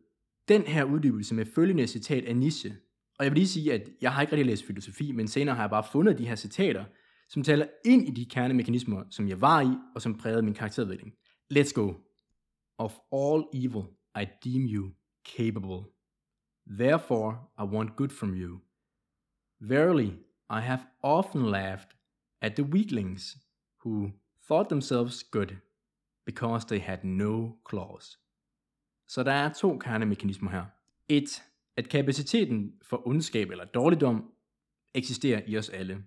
S1: den her uddybelse med følgende citat af Nietzsche. Og jeg vil lige sige, at jeg har ikke rigtig læst filosofi, men senere har jeg bare fundet de her citater, som taler ind i de kernemekanismer, som jeg var i, og som prægede min karakterudvikling. Let's go. Of all evil, i deem you capable. Therefore, I want good from you. Verily, I have often laughed at the weaklings who thought themselves good because they had no claws. Så der er to kernemekanismer her. Et, at kapaciteten for ondskab eller dårligdom eksisterer i os alle.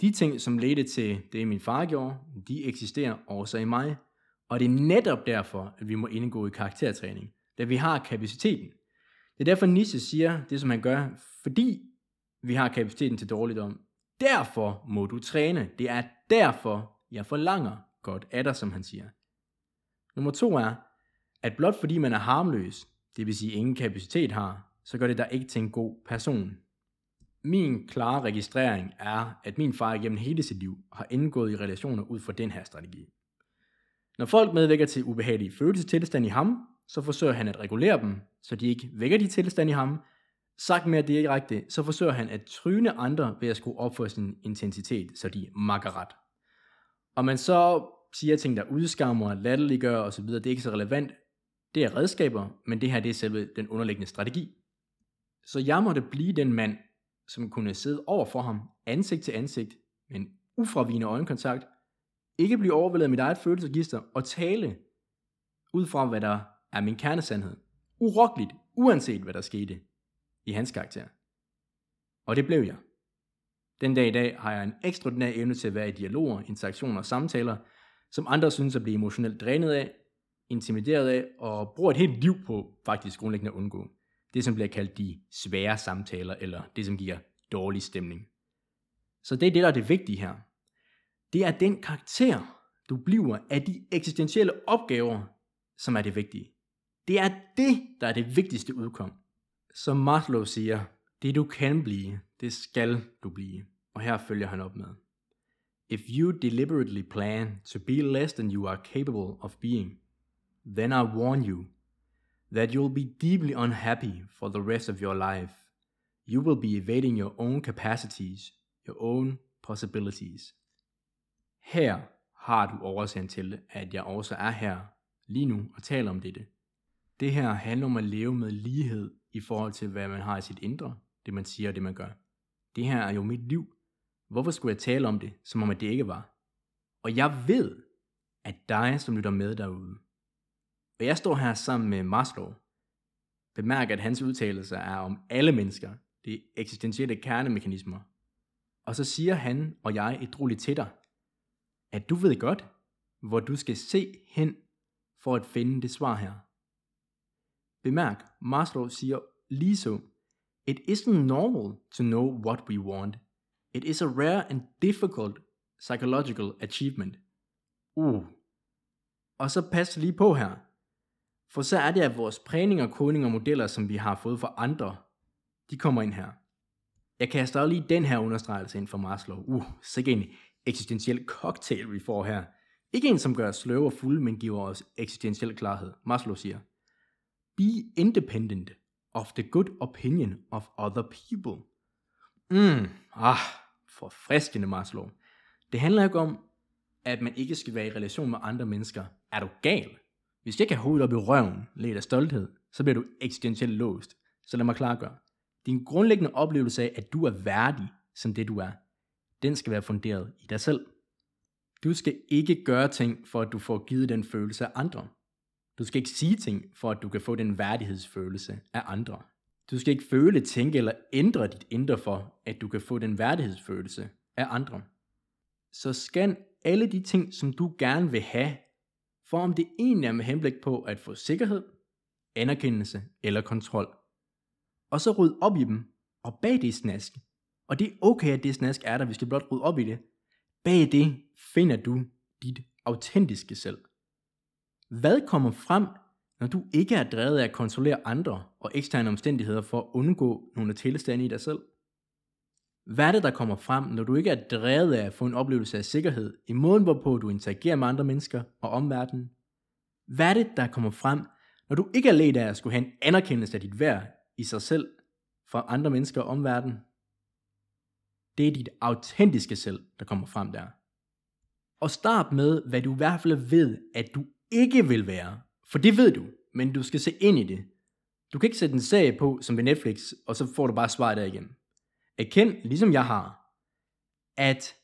S1: De ting, som ledte til det, min far gjorde, de eksisterer også i mig. Og det er netop derfor, at vi må indgå i karaktertræning, da vi har kapaciteten. Det er derfor Nietzsche siger det, som han gør, fordi vi har kapaciteten til dårligdom. Derfor må du træne. Det er derfor, jeg forlanger godt af dig, som han siger. Nummer to er, at blot fordi man er harmløs, det vil sige ingen kapacitet har, så gør det dig ikke til en god person. Min klare registrering er, at min far gennem hele sit liv har indgået i relationer ud fra den her strategi. Når folk medvirker til ubehagelige følelsestilstande i ham, så forsøger han at regulere dem, så de ikke vækker de tilstande i ham. Sagt mere direkte, så forsøger han at tryne andre ved at skrue op for sin intensitet, så de makker ret. Og man så siger ting, der udskammer, latterliggør osv., det er ikke så relevant. Det er redskaber, men det her det er selve den underliggende strategi. Så jeg måtte blive den mand, som kunne sidde over for ham, ansigt til ansigt, med en ufravigende øjenkontakt, ikke blive overvældet af mit eget følelsesregister og tale ud fra, hvad der er min kernesandhed. Urokkeligt, uanset hvad der skete i hans karakter. Og det blev jeg. Den dag i dag har jeg en ekstraordinær evne til at være i dialoger, interaktioner og samtaler, som andre synes at blive emotionelt drænet af, intimideret af, og bruger et helt liv på faktisk grundlæggende at undgå. Det, som bliver kaldt de svære samtaler, eller det, som giver dårlig stemning. Så det er det, der er det vigtige her. Det er den karakter, du bliver af de eksistentielle opgaver, som er det vigtige. Det er det, der er det vigtigste udkom. Som Maslow siger, det du kan blive, det skal du blive. Og her følger han op med. If you deliberately plan to be less than you are capable of being, then I warn you that you'll be deeply unhappy for the rest of your life. You will be evading your own capacities, your own possibilities. Her har du oversendt til, at jeg også er her lige nu og taler om dette. Det her handler om at leve med lighed i forhold til, hvad man har i sit indre, det man siger og det man gør. Det her er jo mit liv. Hvorfor skulle jeg tale om det, som om at det ikke var? Og jeg ved, at dig, som lytter med derude, og jeg står her sammen med Maslow, bemærk, at hans udtalelser er om alle mennesker, det eksistentielle kernemekanismer. Og så siger han og jeg et roligt til dig, at du ved godt, hvor du skal se hen for at finde det svar her. Bemærk, Maslow siger lige så, It isn't normal to know what we want. It is a rare and difficult psychological achievement. Uh. Og så pas lige på her. For så er det, at vores prægninger, kodninger og modeller, som vi har fået fra andre, de kommer ind her. Jeg kaster lige den her understregelse ind for Maslow. Uh, så en eksistentiel cocktail, vi får her. Ikke en, som gør os sløve og fulde, men giver os eksistentiel klarhed. Maslow siger, Be independent of the good opinion of other people. Mm, ah, forfriskende Maslow. Det handler ikke om, at man ikke skal være i relation med andre mennesker. Er du gal? Hvis jeg kan hovedet op i røven, lidt af stolthed, så bliver du eksistentielt låst. Så lad mig klargøre. Din grundlæggende oplevelse af, at du er værdig som det du er, den skal være funderet i dig selv. Du skal ikke gøre ting, for at du får givet den følelse af andre. Du skal ikke sige ting, for at du kan få den værdighedsfølelse af andre. Du skal ikke føle, tænke eller ændre dit indre for, at du kan få den værdighedsfølelse af andre. Så scan alle de ting, som du gerne vil have, for om det egentlig er med henblik på at få sikkerhed, anerkendelse eller kontrol. Og så ryd op i dem, og bag det snask, og det er okay, at det snask er der, vi skal blot rydde op i det, bag det finder du dit autentiske selv. Hvad kommer frem, når du ikke er drevet af at kontrollere andre og eksterne omstændigheder for at undgå nogle tilstande i dig selv? Hvad er det, der kommer frem, når du ikke er drevet af at få en oplevelse af sikkerhed i måden, hvorpå du interagerer med andre mennesker og omverdenen? Hvad er det, der kommer frem, når du ikke er let af at skulle have en anerkendelse af dit værd i sig selv fra andre mennesker og omverdenen? Det er dit autentiske selv, der kommer frem der. Og start med, hvad du i hvert fald ved, at du ikke vil være. For det ved du, men du skal se ind i det. Du kan ikke sætte en serie på, som ved Netflix, og så får du bare svaret der igen. Erkend, ligesom jeg har, at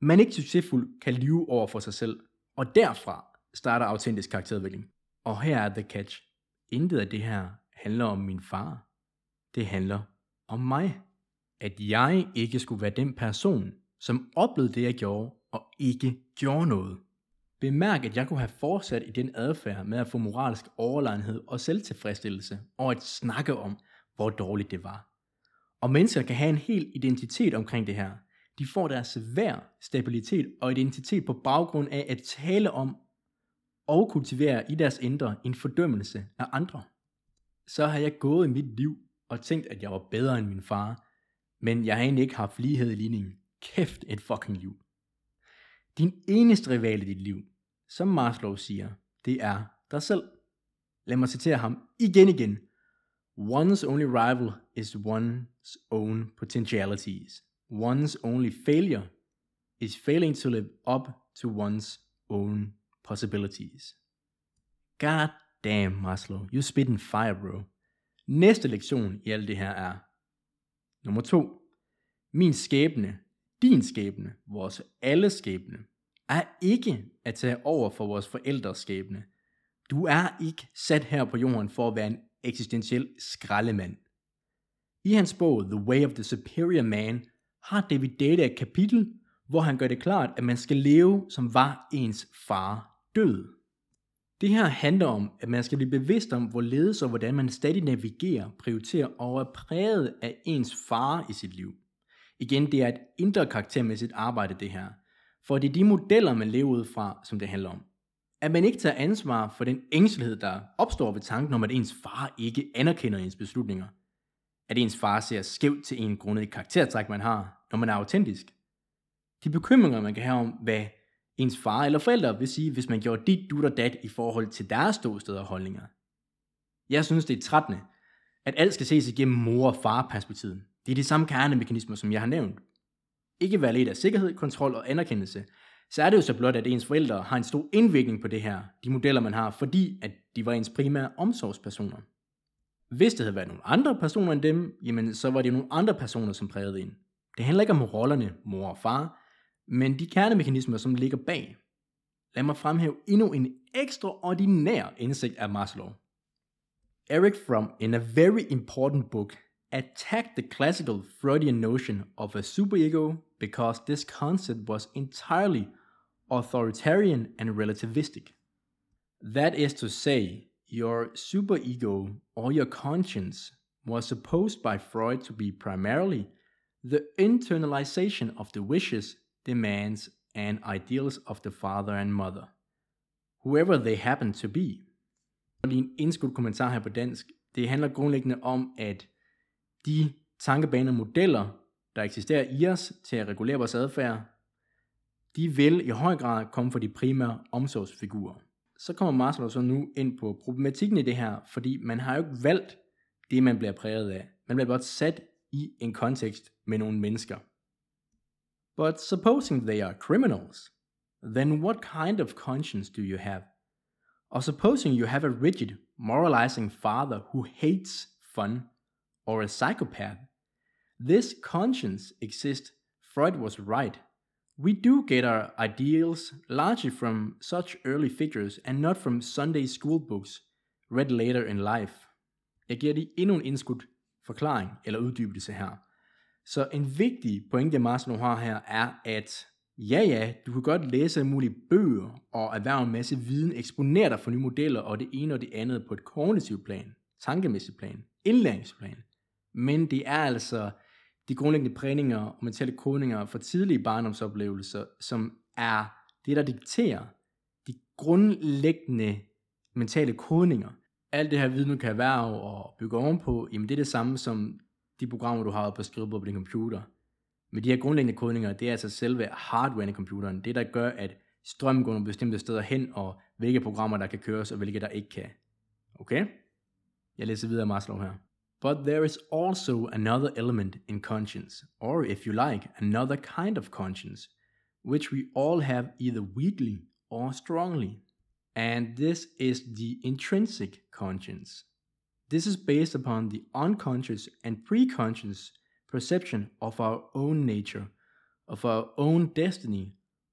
S1: man ikke succesfuld kan lyve over for sig selv, og derfra starter autentisk karakterudvikling. Og her er the catch. Intet af det her handler om min far. Det handler om mig. At jeg ikke skulle være den person, som oplevede det, jeg gjorde, og ikke gjorde noget. Bemærk, at jeg kunne have fortsat i den adfærd med at få moralsk overlegenhed og selvtilfredsstillelse, og at snakke om, hvor dårligt det var. Og mennesker kan have en hel identitet omkring det her. De får deres værd, stabilitet og identitet på baggrund af at tale om og kultivere i deres indre en fordømmelse af andre. Så har jeg gået i mit liv og tænkt, at jeg var bedre end min far, men jeg har egentlig ikke haft lighed i ligningen. Kæft et fucking liv. Din eneste rival i dit liv, som Maslow siger, det er dig selv. Lad mig citere ham igen igen. One's only rival is one's own potentialities. One's only failure is failing to live up to one's own possibilities. God damn, Maslow, you spitting fire, bro. Næste lektion i alt det her er nummer to. Min skæbne, din skæbne, vores alle skæbne, er ikke at tage over for vores forældres skæbne. Du er ikke sat her på jorden for at være en eksistentiel skraldemand. I hans bog The Way of the Superior Man har David Data et kapitel, hvor han gør det klart, at man skal leve som var ens far død. Det her handler om, at man skal blive bevidst om, hvorledes og hvordan man stadig navigerer, prioriterer og er præget af ens far i sit liv. Igen, det er et indre karaktermæssigt arbejde det her. For det er de modeller, man lever ud fra, som det handler om. At man ikke tager ansvar for den ængstelighed, der opstår ved tanken om, at ens far ikke anerkender ens beslutninger. At ens far ser skævt til en grundet karaktertræk, man har, når man er autentisk. De bekymringer, man kan have om, hvad ens far eller forældre vil sige, hvis man gjorde dit, dut og dat i forhold til deres ståsted og holdninger. Jeg synes, det er trættende, at alt skal ses igennem mor- og far-perspektivet. Det er de samme kernemekanismer, som jeg har nævnt. Ikke være lidt af sikkerhed, kontrol og anerkendelse, så er det jo så blot, at ens forældre har en stor indvirkning på det her, de modeller man har, fordi at de var ens primære omsorgspersoner. Hvis det havde været nogle andre personer end dem, jamen så var det nogle andre personer, som prægede en. Det handler ikke om rollerne, mor og far, men de kernemekanismer, som ligger bag. Lad mig fremhæve endnu en ekstraordinær indsigt af Maslow. Eric Fromm, in a very important book, attacked the classical Freudian notion of a superego because this concept was entirely authoritarian and relativistic. That is to say, your superego or your conscience was supposed by Freud to be primarily the internalization of the wishes demands, and ideals of the father and mother, whoever they happen to be. Lige en indskudt kommentar her på dansk. Det handler grundlæggende om, at de tankebaner modeller, der eksisterer i os til at regulere vores adfærd, de vil i høj grad komme fra de primære omsorgsfigurer. Så kommer Maslow så nu ind på problematikken i det her, fordi man har jo ikke valgt det, man bliver præget af. Man bliver blot sat i en kontekst med nogle mennesker. But supposing they are criminals, then what kind of conscience do you have? Or supposing you have a rigid, moralizing father who hates fun, or a psychopath, this conscience exists. Freud was right. We do get our ideals largely from such early figures and not from Sunday school books read later in life. Jeg giver dig endnu en forklaring eller uddybelse her. Så en vigtig pointe, Maslow har her, er, at ja ja, du kan godt læse alle mulige bøger og erhverve en masse viden, eksponere dig for nye modeller og det ene og det andet på et kognitivt plan, tankemæssigt plan, indlæringsplan. Men det er altså de grundlæggende prægninger og mentale kodninger for tidlige barndomsoplevelser, som er det, der dikterer de grundlæggende mentale kodninger. Alt det her viden, du kan erhverve og bygge ovenpå, jamen det er det samme som de programmer, du har på skrivebordet på din computer. Men de her grundlæggende kodninger, det er altså selve hardwaren i computeren. Det, der gør, at strøm går nogle bestemte steder hen, og hvilke programmer, der kan køres, og hvilke, der ikke kan. Okay? Jeg læser videre Maslow her. But there is also another element in conscience, or if you like, another kind of conscience, which we all have either weakly or strongly. And this is the intrinsic conscience. This is based upon the unconscious and preconscious perception of our own nature, of our own destiny,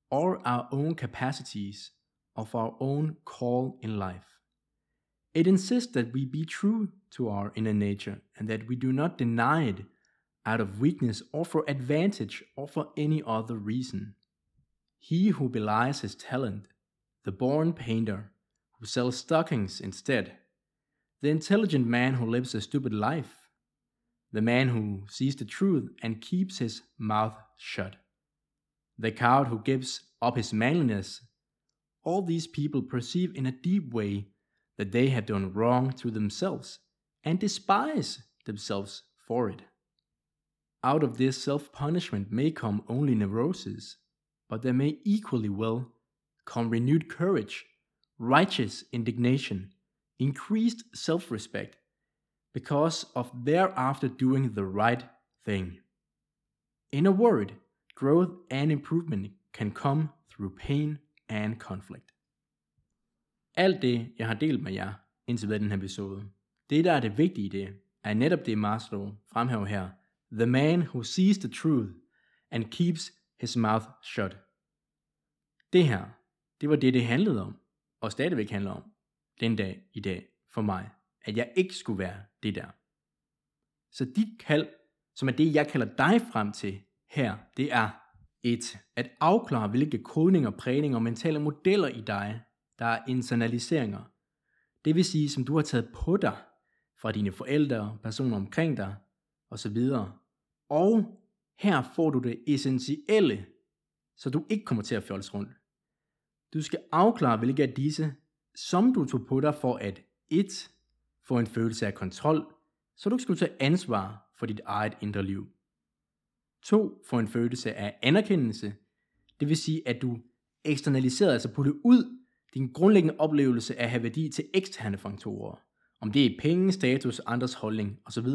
S1: or our own capacities, of our own call in life. It insists that we be true to our inner nature and that we do not deny it out of weakness or for advantage or for any other reason. He who belies his talent, the born painter, who sells stockings instead, the intelligent man who lives a stupid life, the man who sees the truth and keeps his mouth shut, the coward who gives up his manliness. All these people perceive in a deep way that they have done wrong to themselves and despise themselves for it. Out of this self punishment may come only neurosis, but there may equally well come renewed courage, righteous indignation, increased self respect because of thereafter doing the right thing. In a word, growth and improvement can come through pain and conflict. Alt det, jeg har delt med jer indtil ved den her episode, det der er det vigtige i det, er netop det Maslow fremhæver her. The man who sees the truth and keeps his mouth shut. Det her, det var det, det handlede om, og stadigvæk handler om den dag i dag for mig, at jeg ikke skulle være det der. Så dit kald, som er det, jeg kalder dig frem til her, det er et, at afklare, hvilke kodninger, prægninger og mentale modeller i dig Der er internaliseringer. Det vil sige, som du har taget på dig fra dine forældre, personer omkring dig osv. Og her får du det essentielle, så du ikke kommer til at fjolse rundt. Du skal afklare, hvilke af disse, som du tog på dig for at 1. få en følelse af kontrol, så du ikke skulle tage ansvar for dit eget indre liv. 2. Få en følelse af anerkendelse, det vil sige, at du eksternaliserer, altså putter ud din grundlæggende oplevelse af at have værdi til eksterne faktorer. Om det er penge, status, andres holdning osv.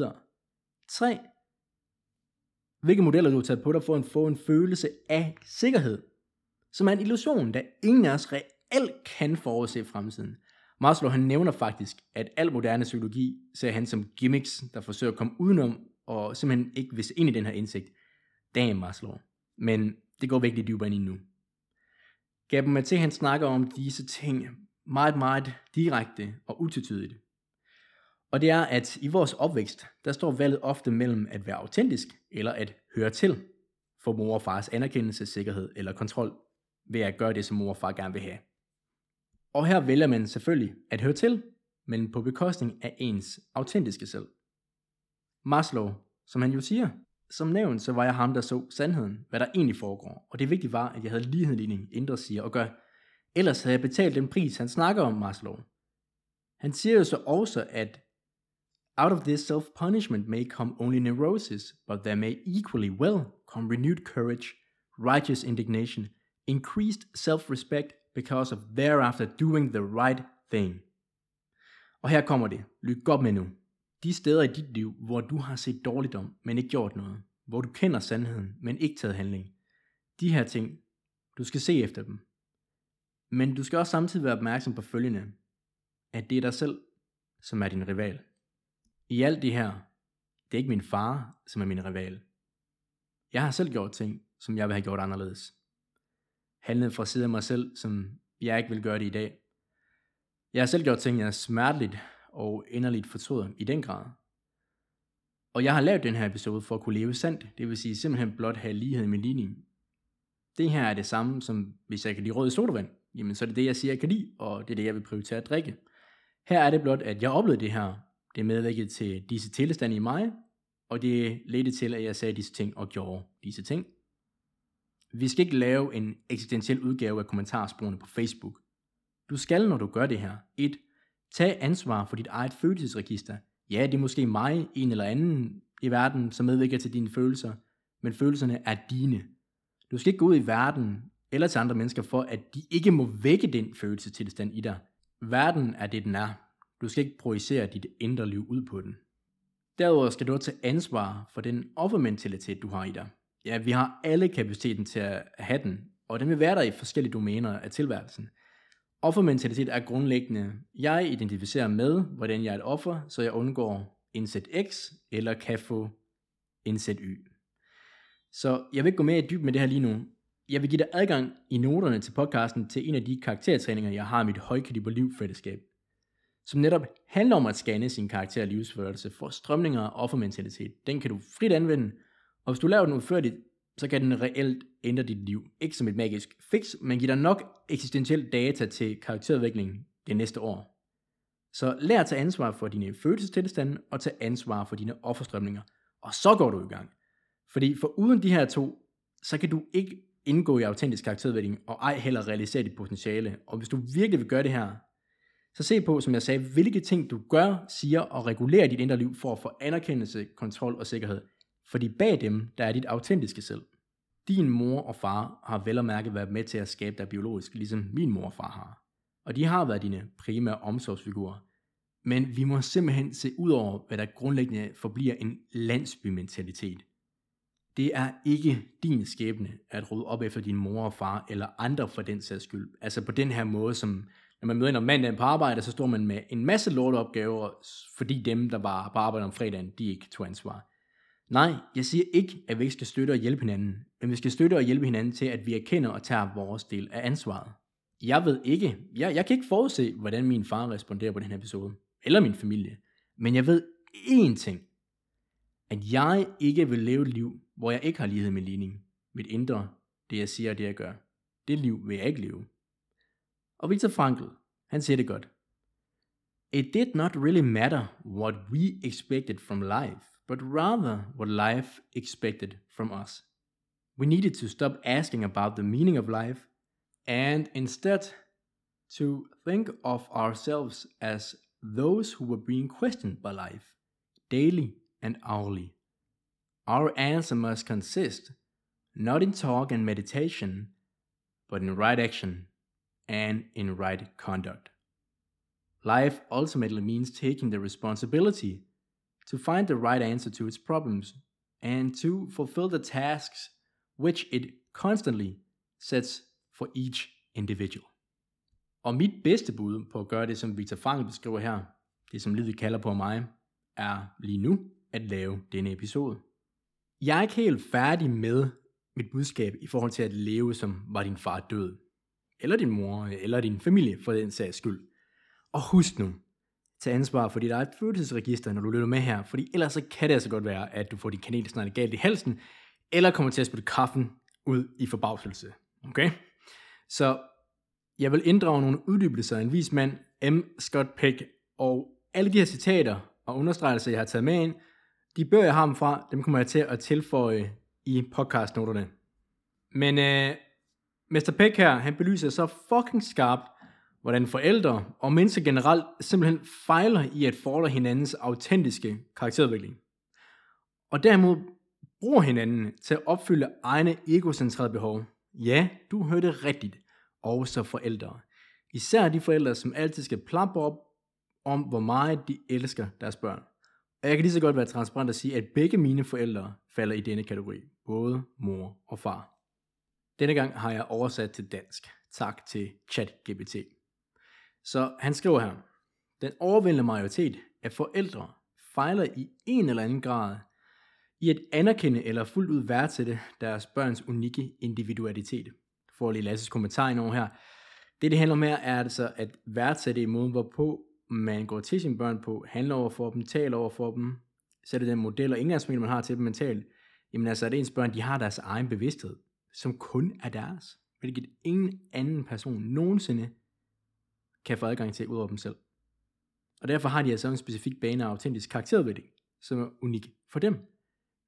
S1: 3. Hvilke modeller du har taget på dig for at få en følelse af sikkerhed, som er en illusion, da ingen af os reelt kan forudse fremtiden. Maslow han nævner faktisk, at al moderne psykologi ser han som gimmicks, der forsøger at komme udenom og simpelthen ikke vise ind i den her indsigt. Damn Maslow. Men det går virkelig dybere ind i nu. Gaben Maté han snakker om disse ting meget, meget direkte og utvetydigt. Og det er, at i vores opvækst, der står valget ofte mellem at være autentisk eller at høre til for mor og fars anerkendelse, sikkerhed eller kontrol ved at gøre det, som mor og far gerne vil have. Og her vælger man selvfølgelig at høre til, men på bekostning af ens autentiske selv. Maslow, som han jo siger, som nævnt, så var jeg ham, der så sandheden, hvad der egentlig foregår. Og det vigtige var, at jeg havde ligheden indre siger og gør. Ellers havde jeg betalt den pris, han snakker om Maslow. Han siger jo så også, at Out of this self-punishment may come only neurosis, but there may equally well come renewed courage, righteous indignation, increased self-respect because of thereafter doing the right thing. Og her kommer det. Lyt godt med nu. De steder i dit liv, hvor du har set dårligt om, men ikke gjort noget. Hvor du kender sandheden, men ikke taget handling. De her ting, du skal se efter dem. Men du skal også samtidig være opmærksom på følgende. At det er dig selv, som er din rival. I alt det her, det er ikke min far, som er min rival. Jeg har selv gjort ting, som jeg vil have gjort anderledes handlede fra side af mig selv, som jeg ikke vil gøre det i dag. Jeg har selv gjort ting, jeg er smerteligt og inderligt fortryder i den grad. Og jeg har lavet den her episode for at kunne leve sandt, det vil sige simpelthen blot have lighed i min ligning. Det her er det samme som hvis jeg kan lide rød sodavand, jamen så er det det jeg siger jeg kan lide, og det er det jeg vil prioritere at drikke. Her er det blot at jeg oplevede det her, det medvirkede til disse tilstande i mig, og det ledte til at jeg sagde disse ting og gjorde disse ting. Vi skal ikke lave en eksistentiel udgave af kommentarsporene på Facebook. Du skal, når du gør det her, 1. Tag ansvar for dit eget følelsesregister. Ja, det er måske mig, en eller anden i verden, som medvirker til dine følelser, men følelserne er dine. Du skal ikke gå ud i verden eller til andre mennesker for, at de ikke må vække den følelsestilstand i dig. Verden er det, den er. Du skal ikke projicere dit indre liv ud på den. Derudover skal du tage ansvar for den offermentalitet, du har i dig. Ja, vi har alle kapaciteten til at have den, og den vil være der i forskellige domæner af tilværelsen. Offermentalitet er grundlæggende, jeg identificerer med, hvordan jeg er et offer, så jeg undgår indsæt X, eller kan få indsæt Y. Så jeg vil ikke gå mere i dyb med det her lige nu. Jeg vil give dig adgang i noterne til podcasten til en af de karaktertræninger, jeg har i mit højkaliber livfællesskab, som netop handler om at scanne sin karakter og livsførelse for strømninger og offermentalitet. Den kan du frit anvende, og hvis du laver den udførligt, så kan den reelt ændre dit liv. Ikke som et magisk fix, men giver dig nok eksistentiel data til karakterudvikling det næste år. Så lær at tage ansvar for dine følelsestilstande og tage ansvar for dine offerstrømninger. Og så går du i gang. Fordi for uden de her to, så kan du ikke indgå i autentisk karakterudvikling og ej heller realisere dit potentiale. Og hvis du virkelig vil gøre det her, så se på, som jeg sagde, hvilke ting du gør, siger og regulerer dit indre liv for at få anerkendelse, kontrol og sikkerhed. Fordi bag dem, der er dit autentiske selv. Din mor og far har vel og mærke været med til at skabe dig biologisk, ligesom min mor og far har. Og de har været dine primære omsorgsfigurer. Men vi må simpelthen se ud over, hvad der grundlæggende forbliver en landsbymentalitet. Det er ikke din skæbne at rydde op efter din mor og far, eller andre for den sags skyld. Altså på den her måde, som når man møder ind om mandagen på arbejde, så står man med en masse lorteopgaver, fordi dem, der var på arbejde om fredagen, de ikke tog ansvar. Nej, jeg siger ikke, at vi ikke skal støtte og hjælpe hinanden, men vi skal støtte og hjælpe hinanden til, at vi erkender og tager vores del af ansvaret. Jeg ved ikke, jeg, jeg kan ikke forudse, hvordan min far responderer på den her episode, eller min familie, men jeg ved én ting, at jeg ikke vil leve et liv, hvor jeg ikke har lighed med ligning. Mit indre, det jeg siger og det jeg gør, det liv vil jeg ikke leve. Og Viktor Frankl, han siger det godt. It did not really matter what we expected from life, but rather what life expected from us. We needed to stop asking about the meaning of life and instead to think of ourselves as those who were being questioned by life, daily and hourly. Our answer must consist not in talk and meditation, but in right action and in right conduct. Life ultimately means taking the responsibility to find the right answer to its problems and to fulfill the tasks which it constantly sets for each individual. Og mit bedste bud på at gøre det, som Victor Frankl beskriver her, det som livet kalder på mig, er lige nu at lave denne episode. Jeg er ikke helt færdig med mit budskab i forhold til at leve, som var din far død. Eller din mor, eller din familie for den sags skyld. Og husk nu, tage ansvar for dit eget følelsesregister, når du lytter med her, fordi ellers så kan det altså godt være, at du får din kanelsnegle galt i halsen, eller kommer til at spytte kaffen ud i forbavselse. Okay? Så jeg vil inddrage nogle uddybelser af en vis mand, M. Scott Peck, og alle de her citater og understregelser, jeg har taget med ind, de bøger, jeg har dem fra, dem kommer jeg til at tilføje i podcastnoterne. Men øh, Mr. Peck her, han belyser så fucking skarpt, hvordan forældre og mennesker generelt simpelthen fejler i at fordre hinandens autentiske karakterudvikling. Og derimod bruger hinanden til at opfylde egne egocentrerede behov. Ja, du hørte rigtigt. Også forældre. Især de forældre, som altid skal plappe op om, hvor meget de elsker deres børn. Og jeg kan lige så godt være transparent og sige, at begge mine forældre falder i denne kategori. Både mor og far. Denne gang har jeg oversat til dansk. Tak til ChatGPT. Så han skriver her, den overvældende majoritet af forældre fejler i en eller anden grad i at anerkende eller fuldt ud værdsætte deres børns unikke individualitet. For at lige Lasses kommentar ind over her. Det det handler om her er altså at værdsætte i måden, hvorpå man går til sine børn på, handler over for dem, taler over for dem, sætter den model og indgangsvinkel, man har til dem mentalt, jamen altså, at ens børn, de har deres egen bevidsthed, som kun er deres, hvilket ingen anden person nogensinde kan få adgang til ud over dem selv. Og derfor har de altså en specifik bane af autentisk karakterudvikling, som er unik for dem.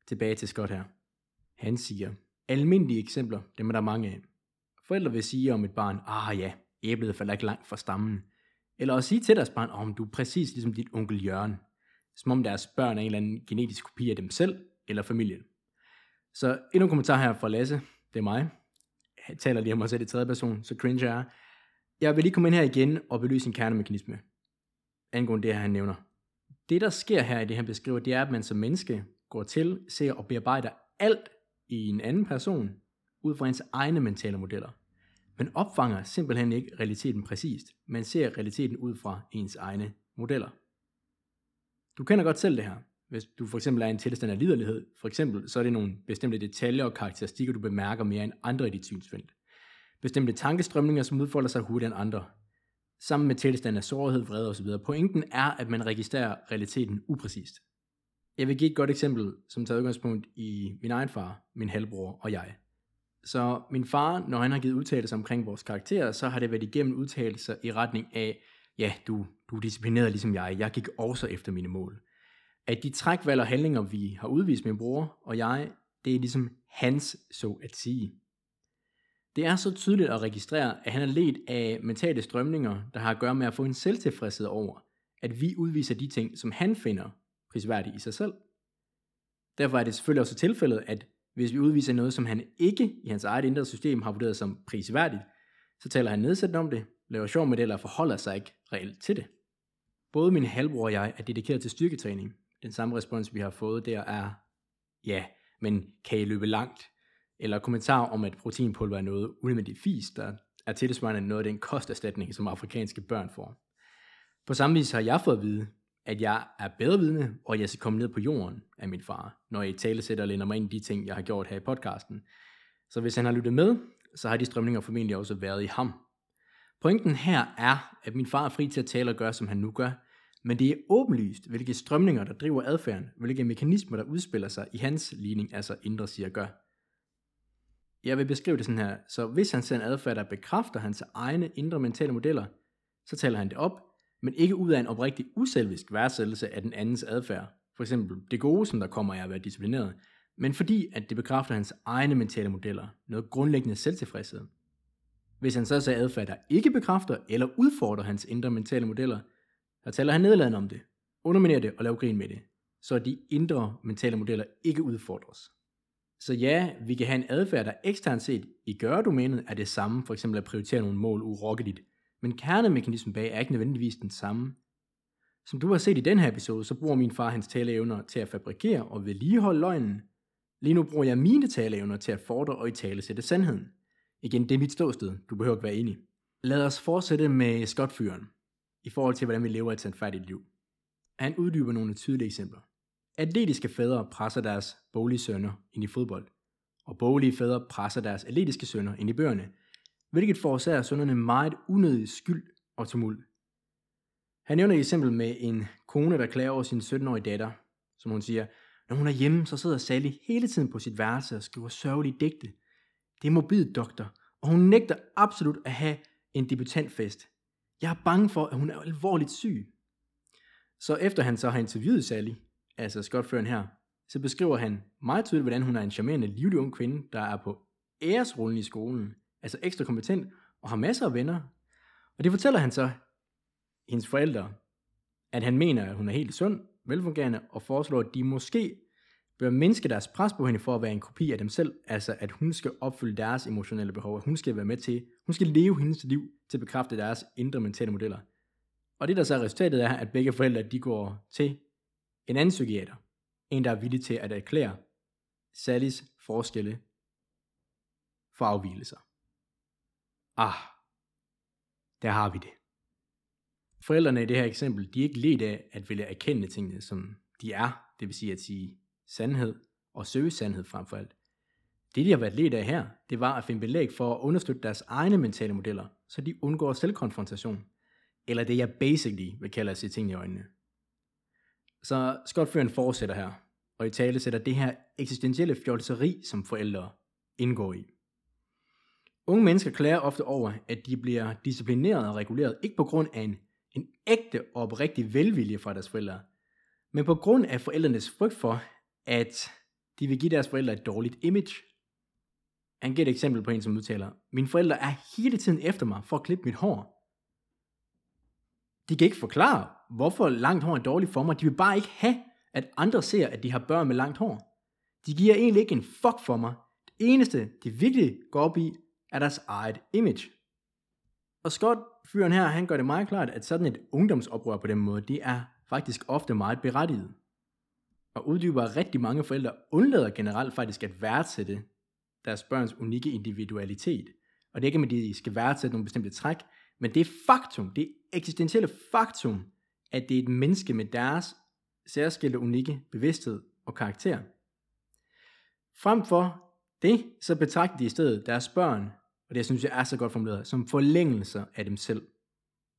S1: Tilbage til Scott her. Han siger, almindelige eksempler, dem er der mange af. Forældre vil sige om et barn, ah ja, æblet falder ikke langt fra stammen. Eller at sige til deres barn, om oh, du er præcis ligesom dit onkel Jørgen. Som om deres børn er en eller anden genetisk kopi af dem selv eller familien. Så endnu en kommentar her fra Lasse, det er mig. Jeg taler lige om mig selv i tredje person, så cringe er. Jeg vil lige komme ind her igen og belyse en kernemekanisme. Angående det her, han nævner. Det, der sker her i det, han beskriver, det er, at man som menneske går til, ser og bearbejder alt i en anden person, ud fra ens egne mentale modeller. Man opfanger simpelthen ikke realiteten præcist. Man ser realiteten ud fra ens egne modeller. Du kender godt selv det her. Hvis du for eksempel er i en tilstand af liderlighed, for eksempel, så er det nogle bestemte detaljer og karakteristikker, du bemærker mere end andre i dit synsfelt. Bestemte tankestrømninger, som udfolder sig hurtigere end andre. Sammen med tilstand af sårhed, vrede osv. Pointen er, at man registrerer realiteten upræcist. Jeg vil give et godt eksempel, som tager udgangspunkt i min egen far, min halvbror og jeg. Så min far, når han har givet udtalelser omkring vores karakterer, så har det været igennem udtalelser i retning af, ja, du, du er disciplineret ligesom jeg, jeg gik også efter mine mål. At de trækvalg og handlinger, vi har udvist min bror og jeg, det er ligesom hans, så at sige. Det er så tydeligt at registrere, at han er ledt af mentale strømninger, der har at gøre med at få en selvtilfredshed over, at vi udviser de ting, som han finder prisværdige i sig selv. Derfor er det selvfølgelig også tilfældet, at hvis vi udviser noget, som han ikke i hans eget indre system har vurderet som prisværdigt, så taler han nedsættende om det, laver sjov med det, eller forholder sig ikke reelt til det. Både min halvbror og jeg er dedikeret til styrketræning. Den samme respons, vi har fået der er, ja, men kan I løbe langt? Eller kommentar om, at proteinpulver er noget unødvendigt fis, der er tilsvarende noget af den kosterstatning, som afrikanske børn får. På samme vis har jeg fået at vide, at jeg er bedre vidne, og jeg skal komme ned på jorden af min far, når jeg i tale sætter og lænder mig ind i de ting, jeg har gjort her i podcasten. Så hvis han har lyttet med, så har de strømninger formentlig også været i ham. Pointen her er, at min far er fri til at tale og gøre, som han nu gør, men det er åbenlyst, hvilke strømninger, der driver adfærden, hvilke mekanismer, der udspiller sig i hans ligning, altså indre siger gør. Jeg vil beskrive det sådan her. Så hvis han ser en adfærd, der bekræfter hans egne indre mentale modeller, så taler han det op, men ikke ud af en oprigtig uselvisk værdsættelse af den andens adfærd. For eksempel det gode, som der kommer af at være disciplineret, men fordi at det bekræfter hans egne mentale modeller, noget grundlæggende selvtilfredshed. Hvis han så ser adfærd, der ikke bekræfter eller udfordrer hans indre mentale modeller, så taler han nedladende om det, underminerer det og laver grin med det, så de indre mentale modeller ikke udfordres. Så ja, vi kan have en adfærd, der eksternt set i gøredomænet er det samme, for eksempel at prioritere nogle mål urokkeligt, men kernemekanismen bag er ikke nødvendigvis den samme. Som du har set i den her episode, så bruger min far hans taleevner til at fabrikere og vedligeholde løgnen. Lige nu bruger jeg mine taleevner til at fordre og i tale sætte sandheden. Igen, det er mit ståsted. Du behøver ikke være enig. Lad os fortsætte med skotfyren i forhold til, hvordan vi lever et sandfærdigt liv. Han uddyber nogle tydelige eksempler. Atletiske fædre presser deres bolige sønner ind i fodbold, og bolige fædre presser deres atletiske sønner ind i bøgerne, hvilket forårsager sønnerne meget unødig skyld og tumult. Han nævner et eksempel med en kone, der klager over sin 17-årige datter, som hun siger, når hun er hjemme, så sidder Sally hele tiden på sit værelse og skriver sørgelige digte. Det er mobil doktor, og hun nægter absolut at have en debutantfest. Jeg er bange for, at hun er alvorligt syg. Så efter han så har interviewet Sally, altså skotføren her, så beskriver han meget tydeligt, hvordan hun er en charmerende, livlig ung kvinde, der er på æresrollen i skolen, altså ekstra kompetent, og har masser af venner. Og det fortæller han så hendes forældre, at han mener, at hun er helt sund, velfungerende, og foreslår, at de måske bør mindske deres pres på hende for at være en kopi af dem selv, altså at hun skal opfylde deres emotionelle behov, at hun skal være med til, hun skal leve hendes liv til at bekræfte deres indre mentale modeller. Og det der så er resultatet er, at begge forældre de går til en anden psykiater, en der er villig til at erklære Sallys forskelle for afvielser. Ah, der har vi det. Forældrene i det her eksempel, de er ikke let af at ville erkende tingene, som de er, det vil sige at sige sandhed og søge sandhed frem for alt. Det, de har været let af her, det var at finde belæg for at understøtte deres egne mentale modeller, så de undgår selvkonfrontation. Eller det, jeg basically vil kalde at se tingene i øjnene. Så skotføren fortsætter her, og i tale sætter det her eksistentielle fjolseri, som forældre indgår i. Unge mennesker klager ofte over, at de bliver disciplineret og reguleret, ikke på grund af en, en ægte og oprigtig velvilje fra deres forældre, men på grund af forældrenes frygt for, at de vil give deres forældre et dårligt image. Han giver et eksempel på en, som udtaler, mine forældre er hele tiden efter mig for at klippe mit hår. De kan ikke forklare, hvorfor langt hår er dårligt for mig. De vil bare ikke have, at andre ser, at de har børn med langt hår. De giver egentlig ikke en fuck for mig. Det eneste, de virkelig går op i, er deres eget image. Og Scott, fyren her, han gør det meget klart, at sådan et ungdomsoprør på den måde, det er faktisk ofte meget berettiget. Og uddyber, at rigtig mange forældre undlader generelt faktisk at værdsætte deres børns unikke individualitet. Og det er ikke, at de skal værdsætte nogle bestemte træk, men det faktum, det eksistentielle faktum, at det er et menneske med deres særskilte unikke bevidsthed og karakter. Frem for det, så betragter de i stedet deres børn, og det synes jeg er så godt formuleret, som forlængelser af dem selv.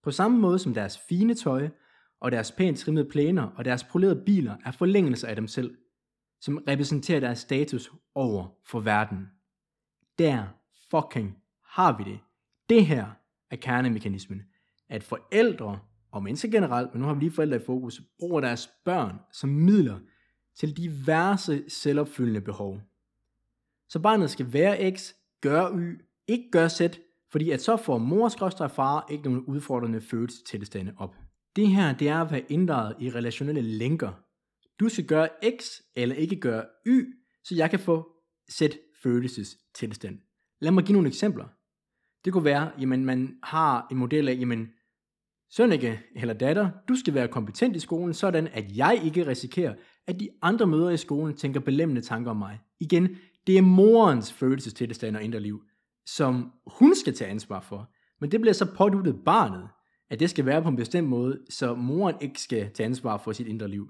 S1: På samme måde som deres fine tøj, og deres pænt trimmede plæner og deres polerede biler er forlængelser af dem selv, som repræsenterer deres status over for verden. Der fucking har vi det. Det her er kernemekanismen, at forældre og mennesker generelt, men nu har vi lige forældre i fokus, bruger deres børn som midler til diverse selvopfyldende behov. Så barnet skal være X, gøre Y, ikke gøre Z, fordi at så får mors og far ikke nogen udfordrende følelsestilstande op. Det her, det er at være inddraget i relationelle lænker. Du skal gøre X eller ikke gøre Y, så jeg kan få Z følelsestilstand. Lad mig give nogle eksempler. Det kunne være, jamen man har en model af, jamen Sønneke eller datter, du skal være kompetent i skolen, sådan at jeg ikke risikerer, at de andre møder i skolen tænker belemmende tanker om mig. Igen, det er morens følelsestilstand og indre liv, som hun skal tage ansvar for. Men det bliver så påduttet barnet, at det skal være på en bestemt måde, så moren ikke skal tage ansvar for sit indre liv.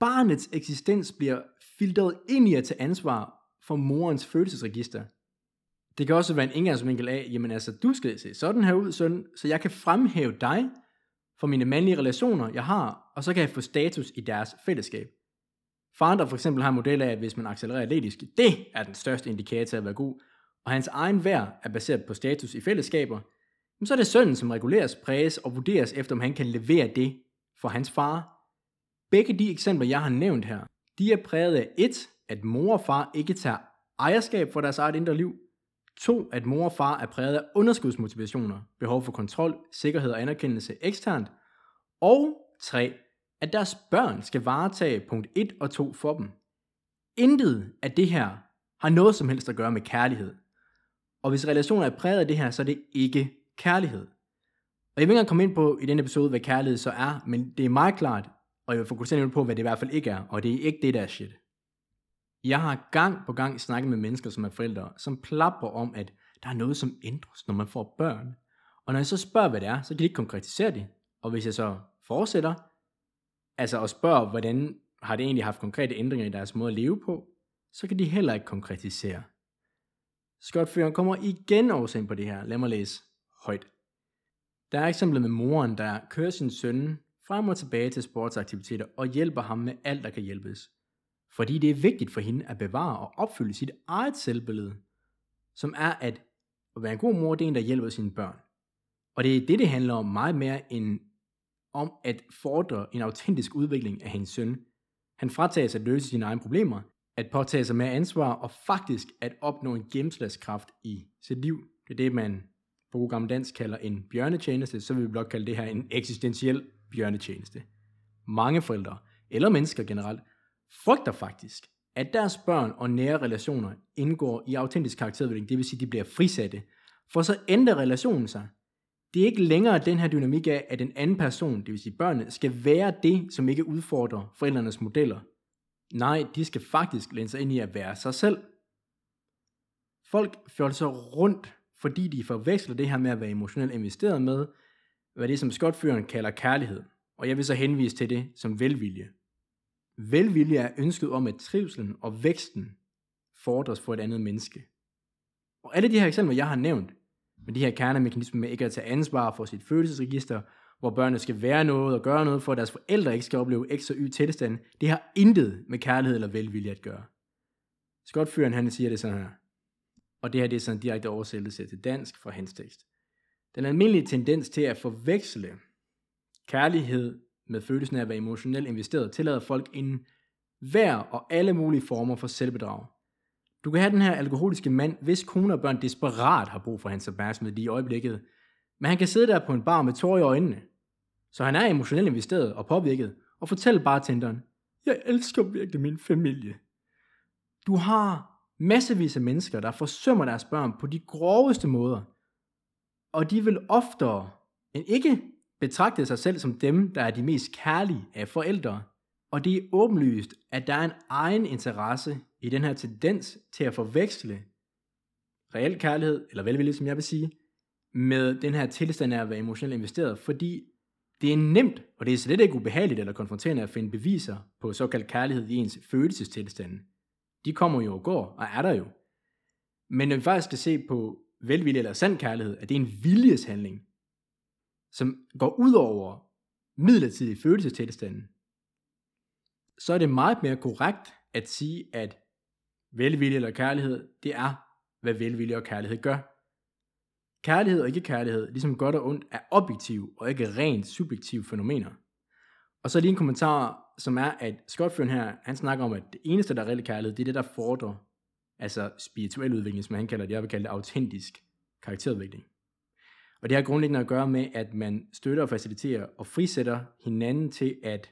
S1: Barnets eksistens bliver filtreret ind i at tage ansvar for morens følelsesregister. Det kan også være en indgangsvinkel af, jamen altså, du skal se sådan her ud, søn, så jeg kan fremhæve dig for mine mandlige relationer, jeg har, og så kan jeg få status i deres fællesskab. Faren, der for eksempel har en model af, at hvis man accelererer atletisk, det er den største indikator af at være god, og hans egen værd er baseret på status i fællesskaber, så er det sønnen, som reguleres, præges og vurderes efter, om han kan levere det for hans far. Begge de eksempler, jeg har nævnt her, de er præget af et, at mor og far ikke tager ejerskab for deres eget indre liv, 2. at mor og far er præget af underskudsmotivationer, behov for kontrol, sikkerhed og anerkendelse eksternt, og tre, at deres børn skal varetage punkt 1 og 2 for dem. Intet af det her har noget som helst at gøre med kærlighed. Og hvis relationer er præget af det her, så er det ikke kærlighed. Og jeg vil ikke engang komme ind på i denne episode, hvad kærlighed så er, men det er meget klart, og jeg vil fokusere på, hvad det i hvert fald ikke er, og det er ikke det der shit. Jeg har gang på gang snakket med mennesker, som er forældre, som plapper om, at der er noget, som ændres, når man får børn. Og når jeg så spørger, hvad det er, så kan de ikke konkretisere det. Og hvis jeg så fortsætter, altså og spørger, hvordan har det egentlig haft konkrete ændringer i deres måde at leve på, så kan de heller ikke konkretisere. Skotføren kommer igen også ind på det her. Lad mig læse højt. Der er eksemplet med moren, der kører sin søn frem og tilbage til sportsaktiviteter og hjælper ham med alt, der kan hjælpes. Fordi det er vigtigt for hende at bevare og opfylde sit eget selvbillede, som er at at være en god mor, det er en, der hjælper sine børn. Og det er det, det handler om meget mere end om at fordre en autentisk udvikling af hendes søn. Han fratages at løse sine egne problemer, at påtage sig mere ansvar og faktisk at opnå en gennemslagskraft i sit liv. Det er det, man på god gammel dansk kalder en bjørnetjeneste, så vil vi blot kalde det her en eksistentiel bjørnetjeneste. Mange forældre, eller mennesker generelt, frygter faktisk, at deres børn og nære relationer indgår i autentisk karakterudvikling, det vil sige, at de bliver frisatte, for så ændrer relationen sig. Det er ikke længere den her dynamik af, at den anden person, det vil sige børnene, skal være det, som ikke udfordrer forældrenes modeller. Nej, de skal faktisk lænde sig ind i at være sig selv. Folk føler sig rundt fordi de forveksler det her med at være emotionelt investeret med, hvad det som skotføreren kalder kærlighed. Og jeg vil så henvise til det som velvilje. Velvilje er ønsket om, at trivselen og væksten fordres for et andet menneske. Og alle de her eksempler, jeg har nævnt, med de her kernemekanismer med ikke at tage ansvar for sit følelsesregister, hvor børnene skal være noget og gøre noget for, at deres forældre ikke skal opleve ekstra y tilstand, det har intet med kærlighed eller velvilje at gøre. fyren han siger det sådan her. Og det her det er sådan en direkte oversættelse til dansk fra hans tekst. Den almindelige tendens til at forveksle kærlighed med følelsen af at være emotionelt investeret, tillader folk en hver og alle mulige former for selvbedrag. Du kan have den her alkoholiske mand, hvis kone og børn desperat har brug for hans opmærksomhed lige i øjeblikket, men han kan sidde der på en bar med tårer i øjnene. Så han er emotionelt investeret og påvirket, og fortælle bartenderen, jeg elsker virkelig min familie. Du har massevis af mennesker, der forsømmer deres børn på de groveste måder. Og de vil oftere end ikke betragte sig selv som dem, der er de mest kærlige af forældre. Og det er åbenlyst, at der er en egen interesse i den her tendens til at forveksle reel kærlighed, eller velvilje, som jeg vil sige, med den her tilstand af at være emotionelt investeret, fordi det er nemt, og det er slet ikke ubehageligt eller konfronterende at finde beviser på såkaldt kærlighed i ens følelsestilstand. De kommer jo og går, og er der jo. Men når vi faktisk skal se på velvilje eller sand kærlighed, at det er en viljeshandling, som går ud over midlertidig følelsestilstanden, så er det meget mere korrekt at sige, at velvilje eller kærlighed, det er, hvad velvilje og kærlighed gør. Kærlighed og ikke kærlighed, ligesom godt og ondt, er objektiv og ikke rent subjektive fænomener. Og så lige en kommentar som er, at Skotfjørn her, han snakker om, at det eneste, der er reelt kærlighed, det er det, der fordrer altså spirituel udvikling, som han kalder det. Jeg vil kalde det autentisk karakterudvikling. Og det har grundlæggende at gøre med, at man støtter og faciliterer og frisætter hinanden til at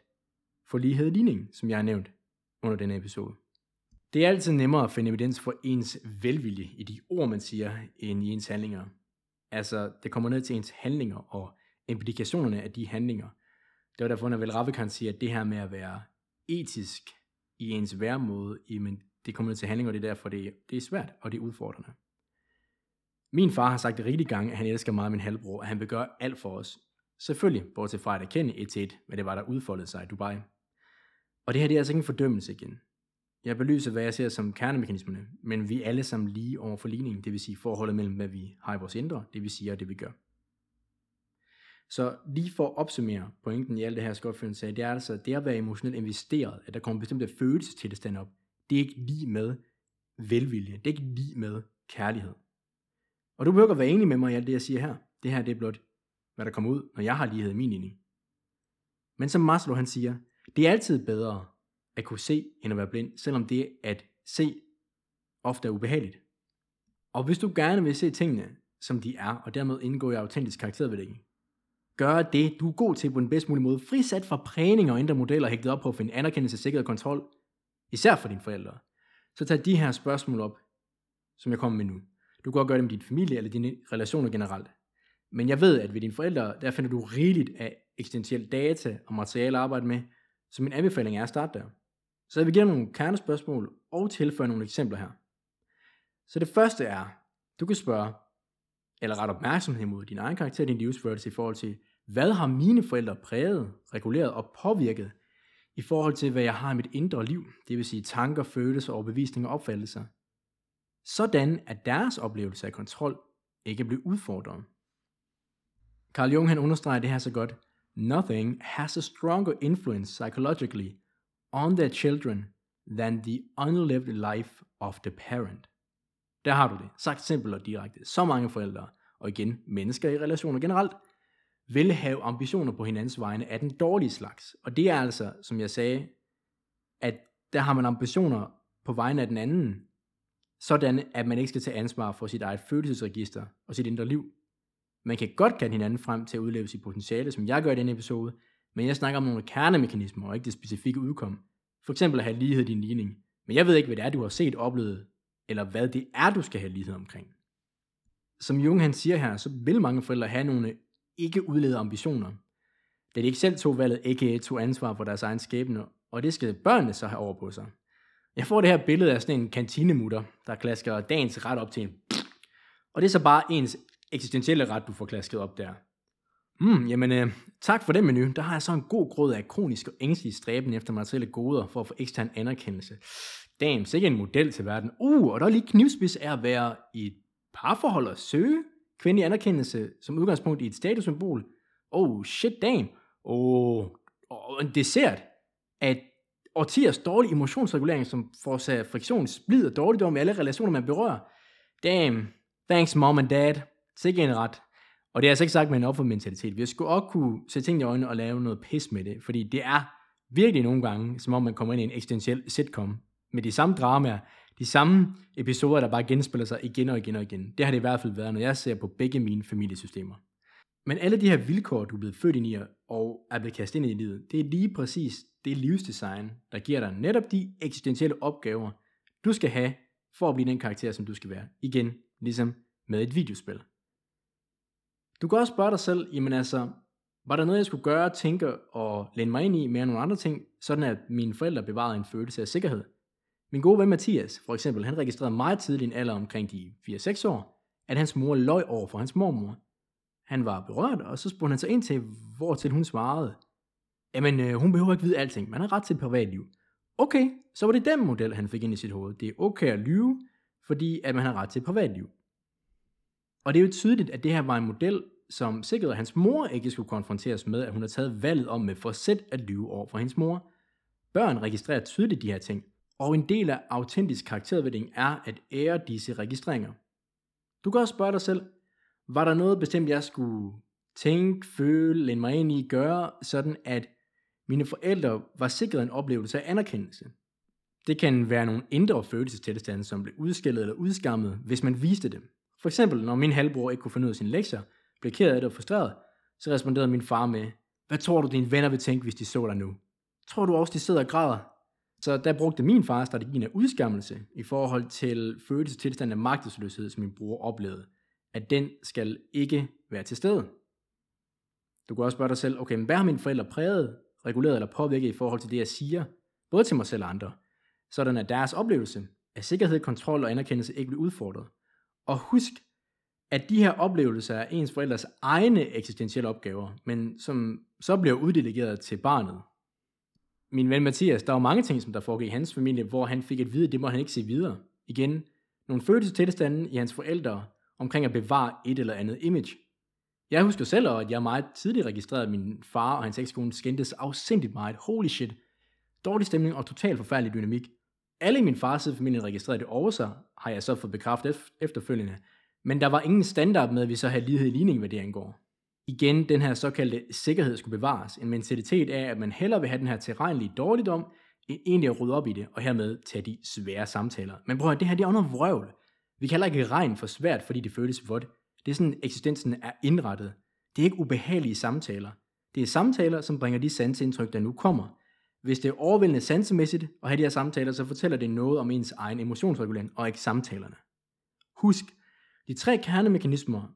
S1: få lighed i ligning, som jeg har nævnt under denne episode. Det er altid nemmere at finde evidens for ens velvilje i de ord, man siger, end i ens handlinger. Altså, det kommer ned til ens handlinger og implikationerne af de handlinger – det var derfor, når vel Ravikant siger, at det her med at være etisk i ens væremåde, men det kommer til handlinger, og det er derfor, det, det er svært, og det er udfordrende. Min far har sagt det rigtig gang, at han elsker meget min halvbror, og han vil gøre alt for os. Selvfølgelig, bortset fra at erkende et til et, hvad det var, der udfoldede sig i Dubai. Og det her det er altså ikke en fordømmelse igen. Jeg belyser, hvad jeg ser som kernemekanismerne, men vi er alle sammen lige over for ligningen, det vil sige forholdet mellem, hvad vi har i vores indre, det vi siger og det vi gør. Så lige for at opsummere pointen i alt det her, Skotfield sagde, det er altså, det at være emotionelt investeret, at der kommer bestemte følelsestilstande op, det er ikke lige med velvilje, det er ikke lige med kærlighed. Og du behøver ikke at være enig med mig i alt det, jeg siger her. Det her det er blot, hvad der kommer ud, når jeg har lighed i min mening. Men som Maslow han siger, det er altid bedre at kunne se, end at være blind, selvom det at se ofte er ubehageligt. Og hvis du gerne vil se tingene, som de er, og dermed indgå i autentisk karakterudvikling, gør det, du er god til på den bedst mulige måde, frisat fra prægninger og indre modeller, hægtet op på at finde anerkendelse, sikkerhed og kontrol, især for dine forældre, så tag de her spørgsmål op, som jeg kommer med nu. Du kan godt gøre det med din familie eller dine relationer generelt. Men jeg ved, at ved dine forældre, der finder du rigeligt af eksistentiel data og materiale at arbejde med, så min anbefaling er at starte der. Så jeg vil give dig nogle kernespørgsmål og tilføje nogle eksempler her. Så det første er, du kan spørge, eller ret opmærksomhed mod din egen karakter, din livsførelse i forhold til, hvad har mine forældre præget, reguleret og påvirket i forhold til, hvad jeg har i mit indre liv, det vil sige tanker, følelser, overbevisninger og opfattelser, sådan at deres oplevelse af kontrol ikke bliver udfordret. Carl Jung han understreger det her så godt. Nothing has a stronger influence psychologically on their children than the unlived life of the parent. Der har du det. Sagt simpelt og direkte. Så mange forældre, og igen mennesker i relationer generelt, vil have ambitioner på hinandens vegne af den dårlige slags. Og det er altså, som jeg sagde, at der har man ambitioner på vegne af den anden, sådan at man ikke skal tage ansvar for sit eget følelsesregister og sit indre liv. Man kan godt kalde hinanden frem til at udleve sit potentiale, som jeg gør i denne episode, men jeg snakker om nogle kernemekanismer og ikke det specifikke udkom. For eksempel at have lighed i din ligning. Men jeg ved ikke, hvad det er, du har set, oplevet, eller hvad det er, du skal have lighed omkring. Som Jung han siger her, så vil mange forældre have nogle ikke udledede ambitioner, da de ikke selv tog valget, ikke tog ansvar for deres egen skæbne, og det skal børnene så have over på sig. Jeg får det her billede af sådan en kantinemutter, der klasker dagens ret op til en. Og det er så bare ens eksistentielle ret, du får klasket op der. Mm, jamen, øh, tak for den menu. Der har jeg så en god grød af kronisk og ængstelig stræben efter materielle goder for at få ekstern anerkendelse. Damn, sikke en model til verden. Uh, og der er lige knivspids af at være i et parforhold og søge kvindelig anerkendelse som udgangspunkt i et statussymbol. Oh, shit damn. Oh, og en dessert at årtiers dårlig emotionsregulering, som forårsager friktion, splid og dårligdom i alle relationer, man berører. Damn, thanks mom and dad. Sikke en ret. Og det er altså ikke sagt med en offermentalitet. Vi skulle også kunne se ting i øjnene og lave noget pis med det, fordi det er virkelig nogle gange, som om man kommer ind i en eksistentiel sitcom, med de samme dramaer, de samme episoder, der bare genspiller sig igen og igen og igen. Det har det i hvert fald været, når jeg ser på begge mine familiesystemer. Men alle de her vilkår, du er blevet født ind i og er blevet kastet ind i livet, det er lige præcis det livsdesign, der giver dig netop de eksistentielle opgaver, du skal have for at blive den karakter, som du skal være. Igen, ligesom med et videospil. Du kan også spørge dig selv, jamen altså, var der noget, jeg skulle gøre, tænke og læne mig ind i mere end nogle andre ting, sådan at mine forældre bevarede en følelse af sikkerhed? Min gode ven Mathias, for eksempel, han registrerede meget tidligt en alder omkring de 4-6 år, at hans mor løj over for hans mormor. Han var berørt, og så spurgte han sig ind til, hvor til hun svarede, jamen øh, hun behøver ikke vide alting, man har ret til privatliv. Okay, så var det den model, han fik ind i sit hoved. Det er okay at lyve, fordi at man har ret til privatliv. Og det er jo tydeligt, at det her var en model, som sikrede, at hans mor ikke skulle konfronteres med, at hun har taget valget om med forsæt at lyve over for hendes mor. Børn registrerer tydeligt de her ting, og en del af autentisk karakterudvikling er at ære disse registreringer. Du kan også spørge dig selv, var der noget bestemt, jeg skulle tænke, føle, lænde mig ind i, gøre, sådan at mine forældre var sikret en oplevelse af anerkendelse. Det kan være nogle indre følelsestilstande, som blev udskældet eller udskammet, hvis man viste dem. For eksempel, når min halvbror ikke kunne finde ud af sine lektier, blev ked af det og frustreret, så responderede min far med, hvad tror du, dine venner vil tænke, hvis de så dig nu? Tror du også, de sidder og græder? Så der brugte min far strategien af udskammelse i forhold til følelsestilstanden af magtesløshed, som min bror oplevede. At den skal ikke være til stede. Du kan også spørge dig selv, okay, men hvad har mine forældre præget, reguleret eller påvirket i forhold til det, jeg siger, både til mig selv og andre, sådan at deres oplevelse af sikkerhed, kontrol og anerkendelse ikke bliver udfordret. Og husk, at de her oplevelser er ens forældres egne eksistentielle opgaver, men som så bliver uddelegeret til barnet. Min ven Mathias, der var mange ting, som der foregik i hans familie, hvor han fik at vide, at det må han ikke se videre. Igen, nogle følelsestilstande i hans forældre omkring at bevare et eller andet image. Jeg husker selv, at jeg meget tidligt registrerede, at min far og hans ekskone skændtes afsindigt meget. Holy shit. Dårlig stemning og totalt forfærdelig dynamik. Alle i min fars side familie registrerede det over sig, har jeg så fået bekræftet efterfølgende. Men der var ingen standard med, at vi så havde lighed i ligning, hvad det angår. Igen, den her såkaldte sikkerhed skulle bevares. En mentalitet af, at man hellere vil have den her tilregnelige dårligdom, end egentlig at rydde op i det, og hermed tage de svære samtaler. Men prøv at det her det er under vrøvl. Vi kan heller ikke regn for svært, fordi det føles vådt. Det er sådan, eksistensen er indrettet. Det er ikke ubehagelige samtaler. Det er samtaler, som bringer de sanseindtryk, der nu kommer. Hvis det er overvældende sansemæssigt at have de her samtaler, så fortæller det noget om ens egen emotionsregulering, og ikke samtalerne. Husk, de tre kernemekanismer,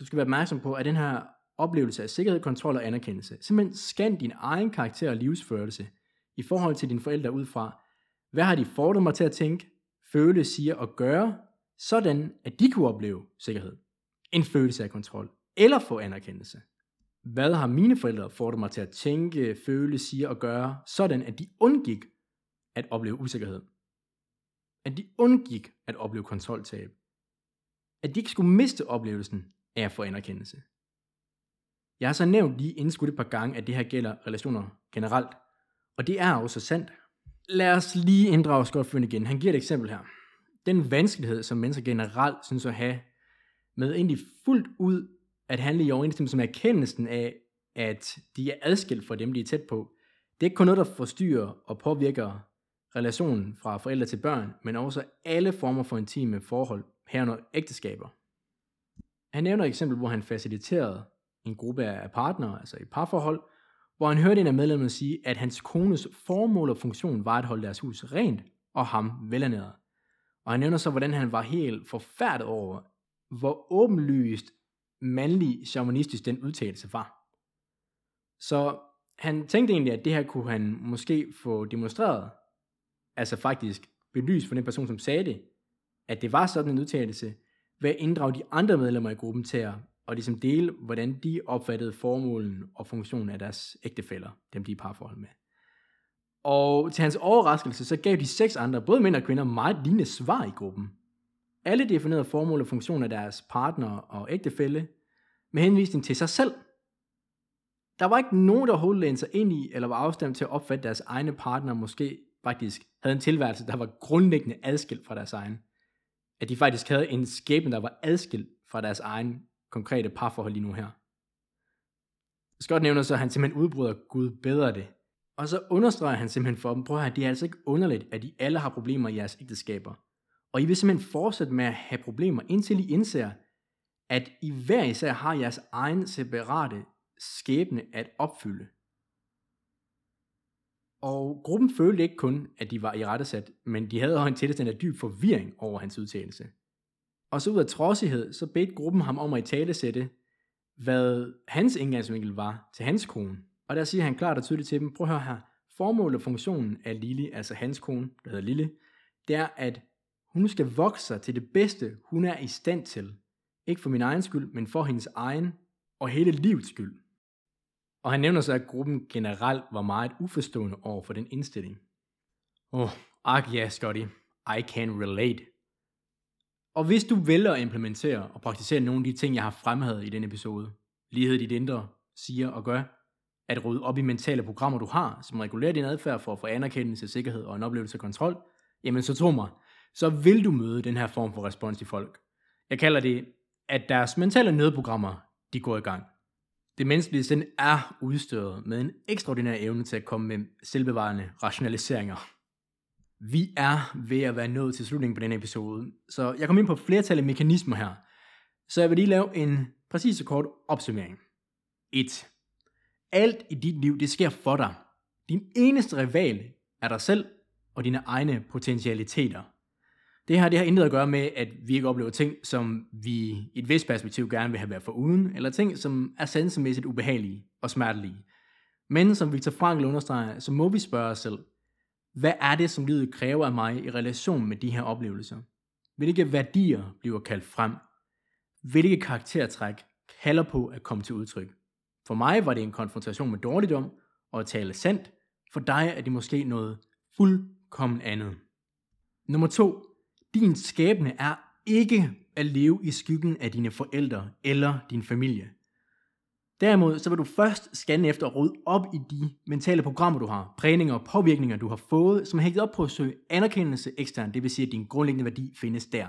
S1: du skal være opmærksom på, er den her oplevelse af sikkerhed, kontrol og anerkendelse. Simpelthen scan din egen karakter og livsførelse i forhold til dine forældre ud fra, hvad har de fordret mig til at tænke, føle, sige og gøre, sådan at de kunne opleve sikkerhed, en følelse af kontrol, eller få anerkendelse. Hvad har mine forældre fået mig til at tænke, føle, sige og gøre, sådan at de undgik at opleve usikkerhed? At de undgik at opleve kontroltab? At de ikke skulle miste oplevelsen af at få anerkendelse? Jeg har så nævnt lige indskudt et par gange, at det her gælder relationer generelt. Og det er også sandt. Lad os lige inddrage Scott Finn igen. Han giver et eksempel her. Den vanskelighed, som mennesker generelt synes at have, med egentlig fuldt ud at handle i overensstemmelse med erkendelsen af, at de er adskilt fra dem, de er tæt på. Det er ikke kun noget, der forstyrrer og påvirker relationen fra forældre til børn, men også alle former for intime forhold, herunder ægteskaber. Han nævner et eksempel, hvor han faciliterede en gruppe af partnere, altså et parforhold, hvor han hørte en af medlemmerne sige, at hans kones formål og funktion var at holde deres hus rent og ham velernæret. Og han nævner så, hvordan han var helt forfærdet over, hvor åbenlyst mandlig shamanistisk den udtalelse var. Så han tænkte egentlig, at det her kunne han måske få demonstreret, altså faktisk belyst for den person, som sagde det, at det var sådan en udtalelse, ved at inddrage de andre medlemmer i gruppen til at og ligesom dele, hvordan de opfattede formålen og funktionen af deres ægtefæller, dem de er parforhold med. Og til hans overraskelse, så gav de seks andre, både mænd og kvinder, meget lignende svar i gruppen. Alle definerede formål og funktioner af deres partner og ægtefælle med henvisning til sig selv. Der var ikke nogen, der overhovedet sig ind i, eller var afstemt til at opfatte deres egne partner måske faktisk havde en tilværelse, der var grundlæggende adskilt fra deres egen. At de faktisk havde en skæbne, der var adskilt fra deres egen konkrete parforhold lige nu her. Scott nævner så, at han simpelthen udbryder Gud bedre det. Og så understreger han simpelthen for dem, prøv at høre, det er altså ikke underligt, at I alle har problemer i jeres ægteskaber. Og I vil simpelthen fortsætte med at have problemer, indtil I indser, at I hver især har jeres egen separate skæbne at opfylde. Og gruppen følte ikke kun, at de var i rettesat, men de havde også en tilstand af dyb forvirring over hans udtalelse. Og så ud af trodsighed, så bedte gruppen ham om at i tale sætte, hvad hans indgangsvinkel var til hans kone. Og der siger han klart og tydeligt til dem, prøv at høre her, formålet og funktionen af Lille, altså hans kone, der hedder Lille, det er, at hun skal vokse sig til det bedste, hun er i stand til. Ikke for min egen skyld, men for hendes egen og hele livets skyld. Og han nævner så, at gruppen generelt var meget uforstående over for den indstilling. Åh, oh, ak ja, Scotty, I can relate. Og hvis du vælger at implementere og praktisere nogle af de ting, jeg har fremhævet i denne episode, lighed dit indre, siger og gør, at rydde op i mentale programmer, du har, som regulerer din adfærd for at få anerkendelse, sikkerhed og en oplevelse af kontrol, jamen så tro mig, så vil du møde den her form for respons i folk. Jeg kalder det, at deres mentale nødprogrammer, de går i gang. Det menneskelige sind er udstyret med en ekstraordinær evne til at komme med selvbevarende rationaliseringer. Vi er ved at være nået til slutningen på denne episode, så jeg kommer ind på flertal af mekanismer her. Så jeg vil lige lave en præcis og kort opsummering. 1. Alt i dit liv, det sker for dig. Din eneste rival er dig selv og dine egne potentialiteter. Det her det har intet at gøre med, at vi ikke oplever ting, som vi i et vist perspektiv gerne vil have været for uden, eller ting, som er sansemæssigt ubehagelige og smertelige. Men som Victor Frankl understreger, så må vi spørge os selv, hvad er det, som livet kræver af mig i relation med de her oplevelser? Hvilke værdier bliver kaldt frem? Hvilke karaktertræk kalder på at komme til udtryk? For mig var det en konfrontation med dårligdom og at tale sandt. For dig er det måske noget fuldkommen andet. Nummer to. Din skæbne er ikke at leve i skyggen af dine forældre eller din familie. Derimod så vil du først scanne efter at rydde op i de mentale programmer, du har, prægninger og påvirkninger, du har fået, som er hægtet op på at søge anerkendelse ekstern, det vil sige, at din grundlæggende værdi findes der.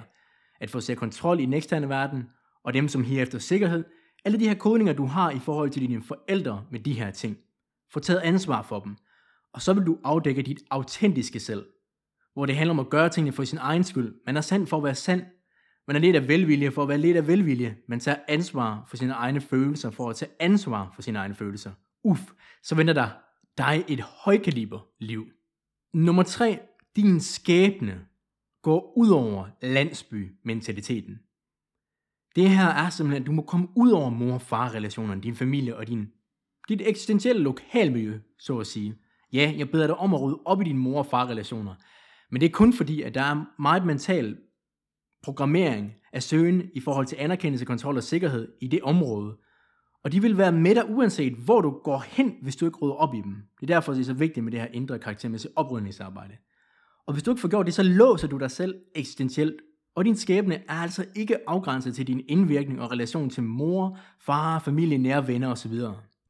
S1: at få sig kontrol i den eksterne verden, og dem, som her efter sikkerhed, alle de her kodninger, du har i forhold til dine forældre med de her ting. Få taget ansvar for dem. Og så vil du afdække dit autentiske selv, hvor det handler om at gøre tingene for sin egen skyld. Man er sand for at være sand. Man er lidt af velvilje for at være lidt af velvilje. Man tager ansvar for sine egne følelser, for at tage ansvar for sine egne følelser. Uff, så venter der dig et højkaliber liv. Nummer 3. Din skæbne går ud over landsbymentaliteten. Det her er simpelthen, at du må komme ud over mor-far-relationerne, din familie og din, dit eksistentielle lokalmiljø, så at sige. Ja, jeg beder dig om at rydde op i dine mor- og far-relationer, men det er kun fordi, at der er meget mental programmering af søgen i forhold til anerkendelse, kontrol og sikkerhed i det område. Og de vil være med dig uanset hvor du går hen, hvis du ikke rydder op i dem. Det er derfor, det er så vigtigt med det her indre karaktermæssige oprydningsarbejde. Og hvis du ikke får gjort det, så låser du dig selv eksistentielt. Og din skæbne er altså ikke afgrænset til din indvirkning og relation til mor, far, familie, nære venner osv.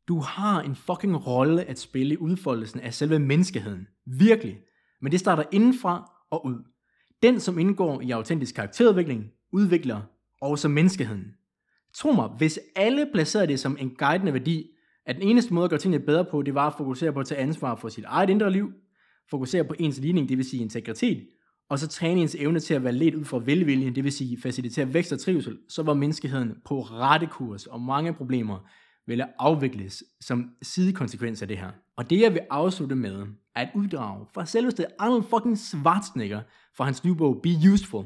S1: Du har en fucking rolle at spille i udfoldelsen af selve menneskeheden. Virkelig. Men det starter indenfra og ud. Den, som indgår i autentisk karakterudvikling, udvikler også menneskeheden. Tro mig, hvis alle placerede det som en guidende værdi, at den eneste måde at gøre tingene bedre på, det var at fokusere på at tage ansvar for sit eget indre liv, fokusere på ens ligning, det vil sige integritet, og så træne ens evne til at være ledt ud fra velvilje, det vil sige facilitere vækst og trivsel, så var menneskeheden på rette kurs, og mange problemer ville afvikles som sidekonsekvens af det her. Og det jeg vil afslutte med, er et uddrag fra selveste Arnold fucking Schwarzenegger fra hans nye bog Be Useful.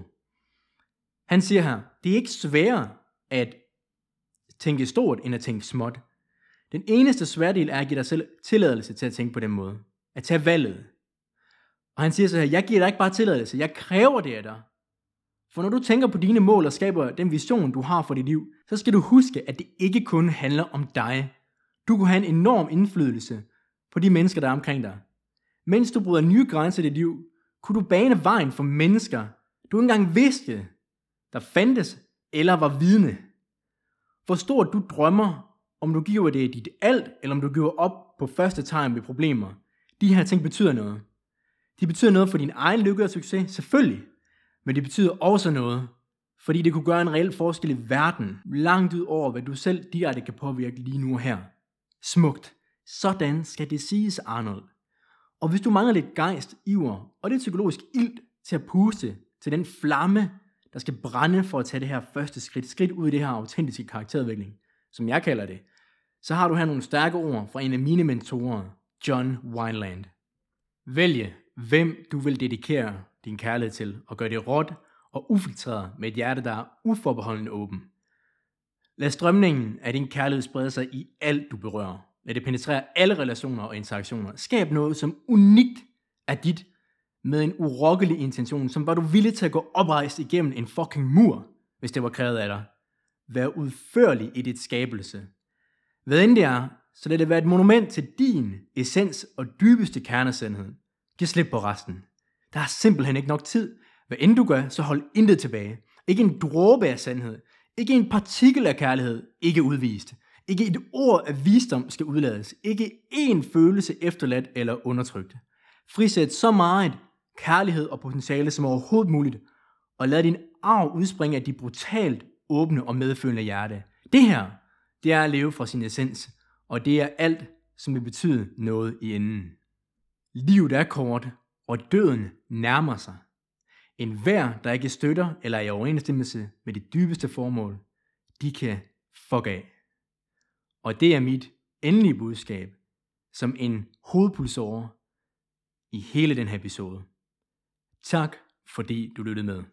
S1: Han siger her, det er ikke sværere at tænke stort, end at tænke småt. Den eneste svære del er at give dig selv tilladelse til at tænke på den måde. At tage valget. Og han siger så her, jeg giver dig ikke bare tilladelse, jeg kræver det af dig. For når du tænker på dine mål og skaber den vision, du har for dit liv, så skal du huske, at det ikke kun handler om dig. Du kan have en enorm indflydelse på de mennesker, der er omkring dig. Mens du bryder nye grænser i dit liv, kunne du bane vejen for mennesker, du ikke engang vidste, der fandtes eller var vidne. Hvor stort du drømmer, om du giver det dit alt, eller om du giver op på første tegn ved problemer. De her ting betyder noget. De betyder noget for din egen lykke og succes, selvfølgelig. Men det betyder også noget, fordi det kunne gøre en reel forskel i verden, langt ud over, hvad du selv direkte kan påvirke lige nu og her. Smukt. Sådan skal det siges, Arnold. Og hvis du mangler lidt gejst, iver og det psykologisk ild til at puste til den flamme, der skal brænde for at tage det her første skridt, skridt ud i det her autentiske karakterudvikling, som jeg kalder det, så har du her nogle stærke ord fra en af mine mentorer, John Wineland. Vælge, hvem du vil dedikere din kærlighed til, og gør det råt og ufiltreret med et hjerte, der er uforbeholdende åben. Lad strømningen af din kærlighed sprede sig i alt, du berører. Lad det penetrere alle relationer og interaktioner. Skab noget, som unikt er dit, med en urokkelig intention, som var du villig til at gå oprejst igennem en fucking mur, hvis det var krævet af dig. Vær udførlig i dit skabelse. Hvad end det er, så lad det være et monument til din essens og dybeste kernesandhed. Giv slip på resten. Der er simpelthen ikke nok tid. Hvad end du gør, så hold intet tilbage. Ikke en dråbe af sandhed. Ikke en partikel af kærlighed. Ikke udvist. Ikke et ord af visdom skal udlades. Ikke én følelse efterladt eller undertrykt. Frisæt så meget kærlighed og potentiale som overhovedet muligt, og lad din arv udspringe af dit brutalt åbne og medfølende hjerte. Det her, det er at leve fra sin essens, og det er alt, som vil betyde noget i enden. Livet er kort, og døden nærmer sig. En hver, der ikke støtter eller er i overensstemmelse med det dybeste formål, de kan fuck af. Og det er mit endelige budskab som en hovedpulsåre i hele den her episode. Tak fordi du lyttede med.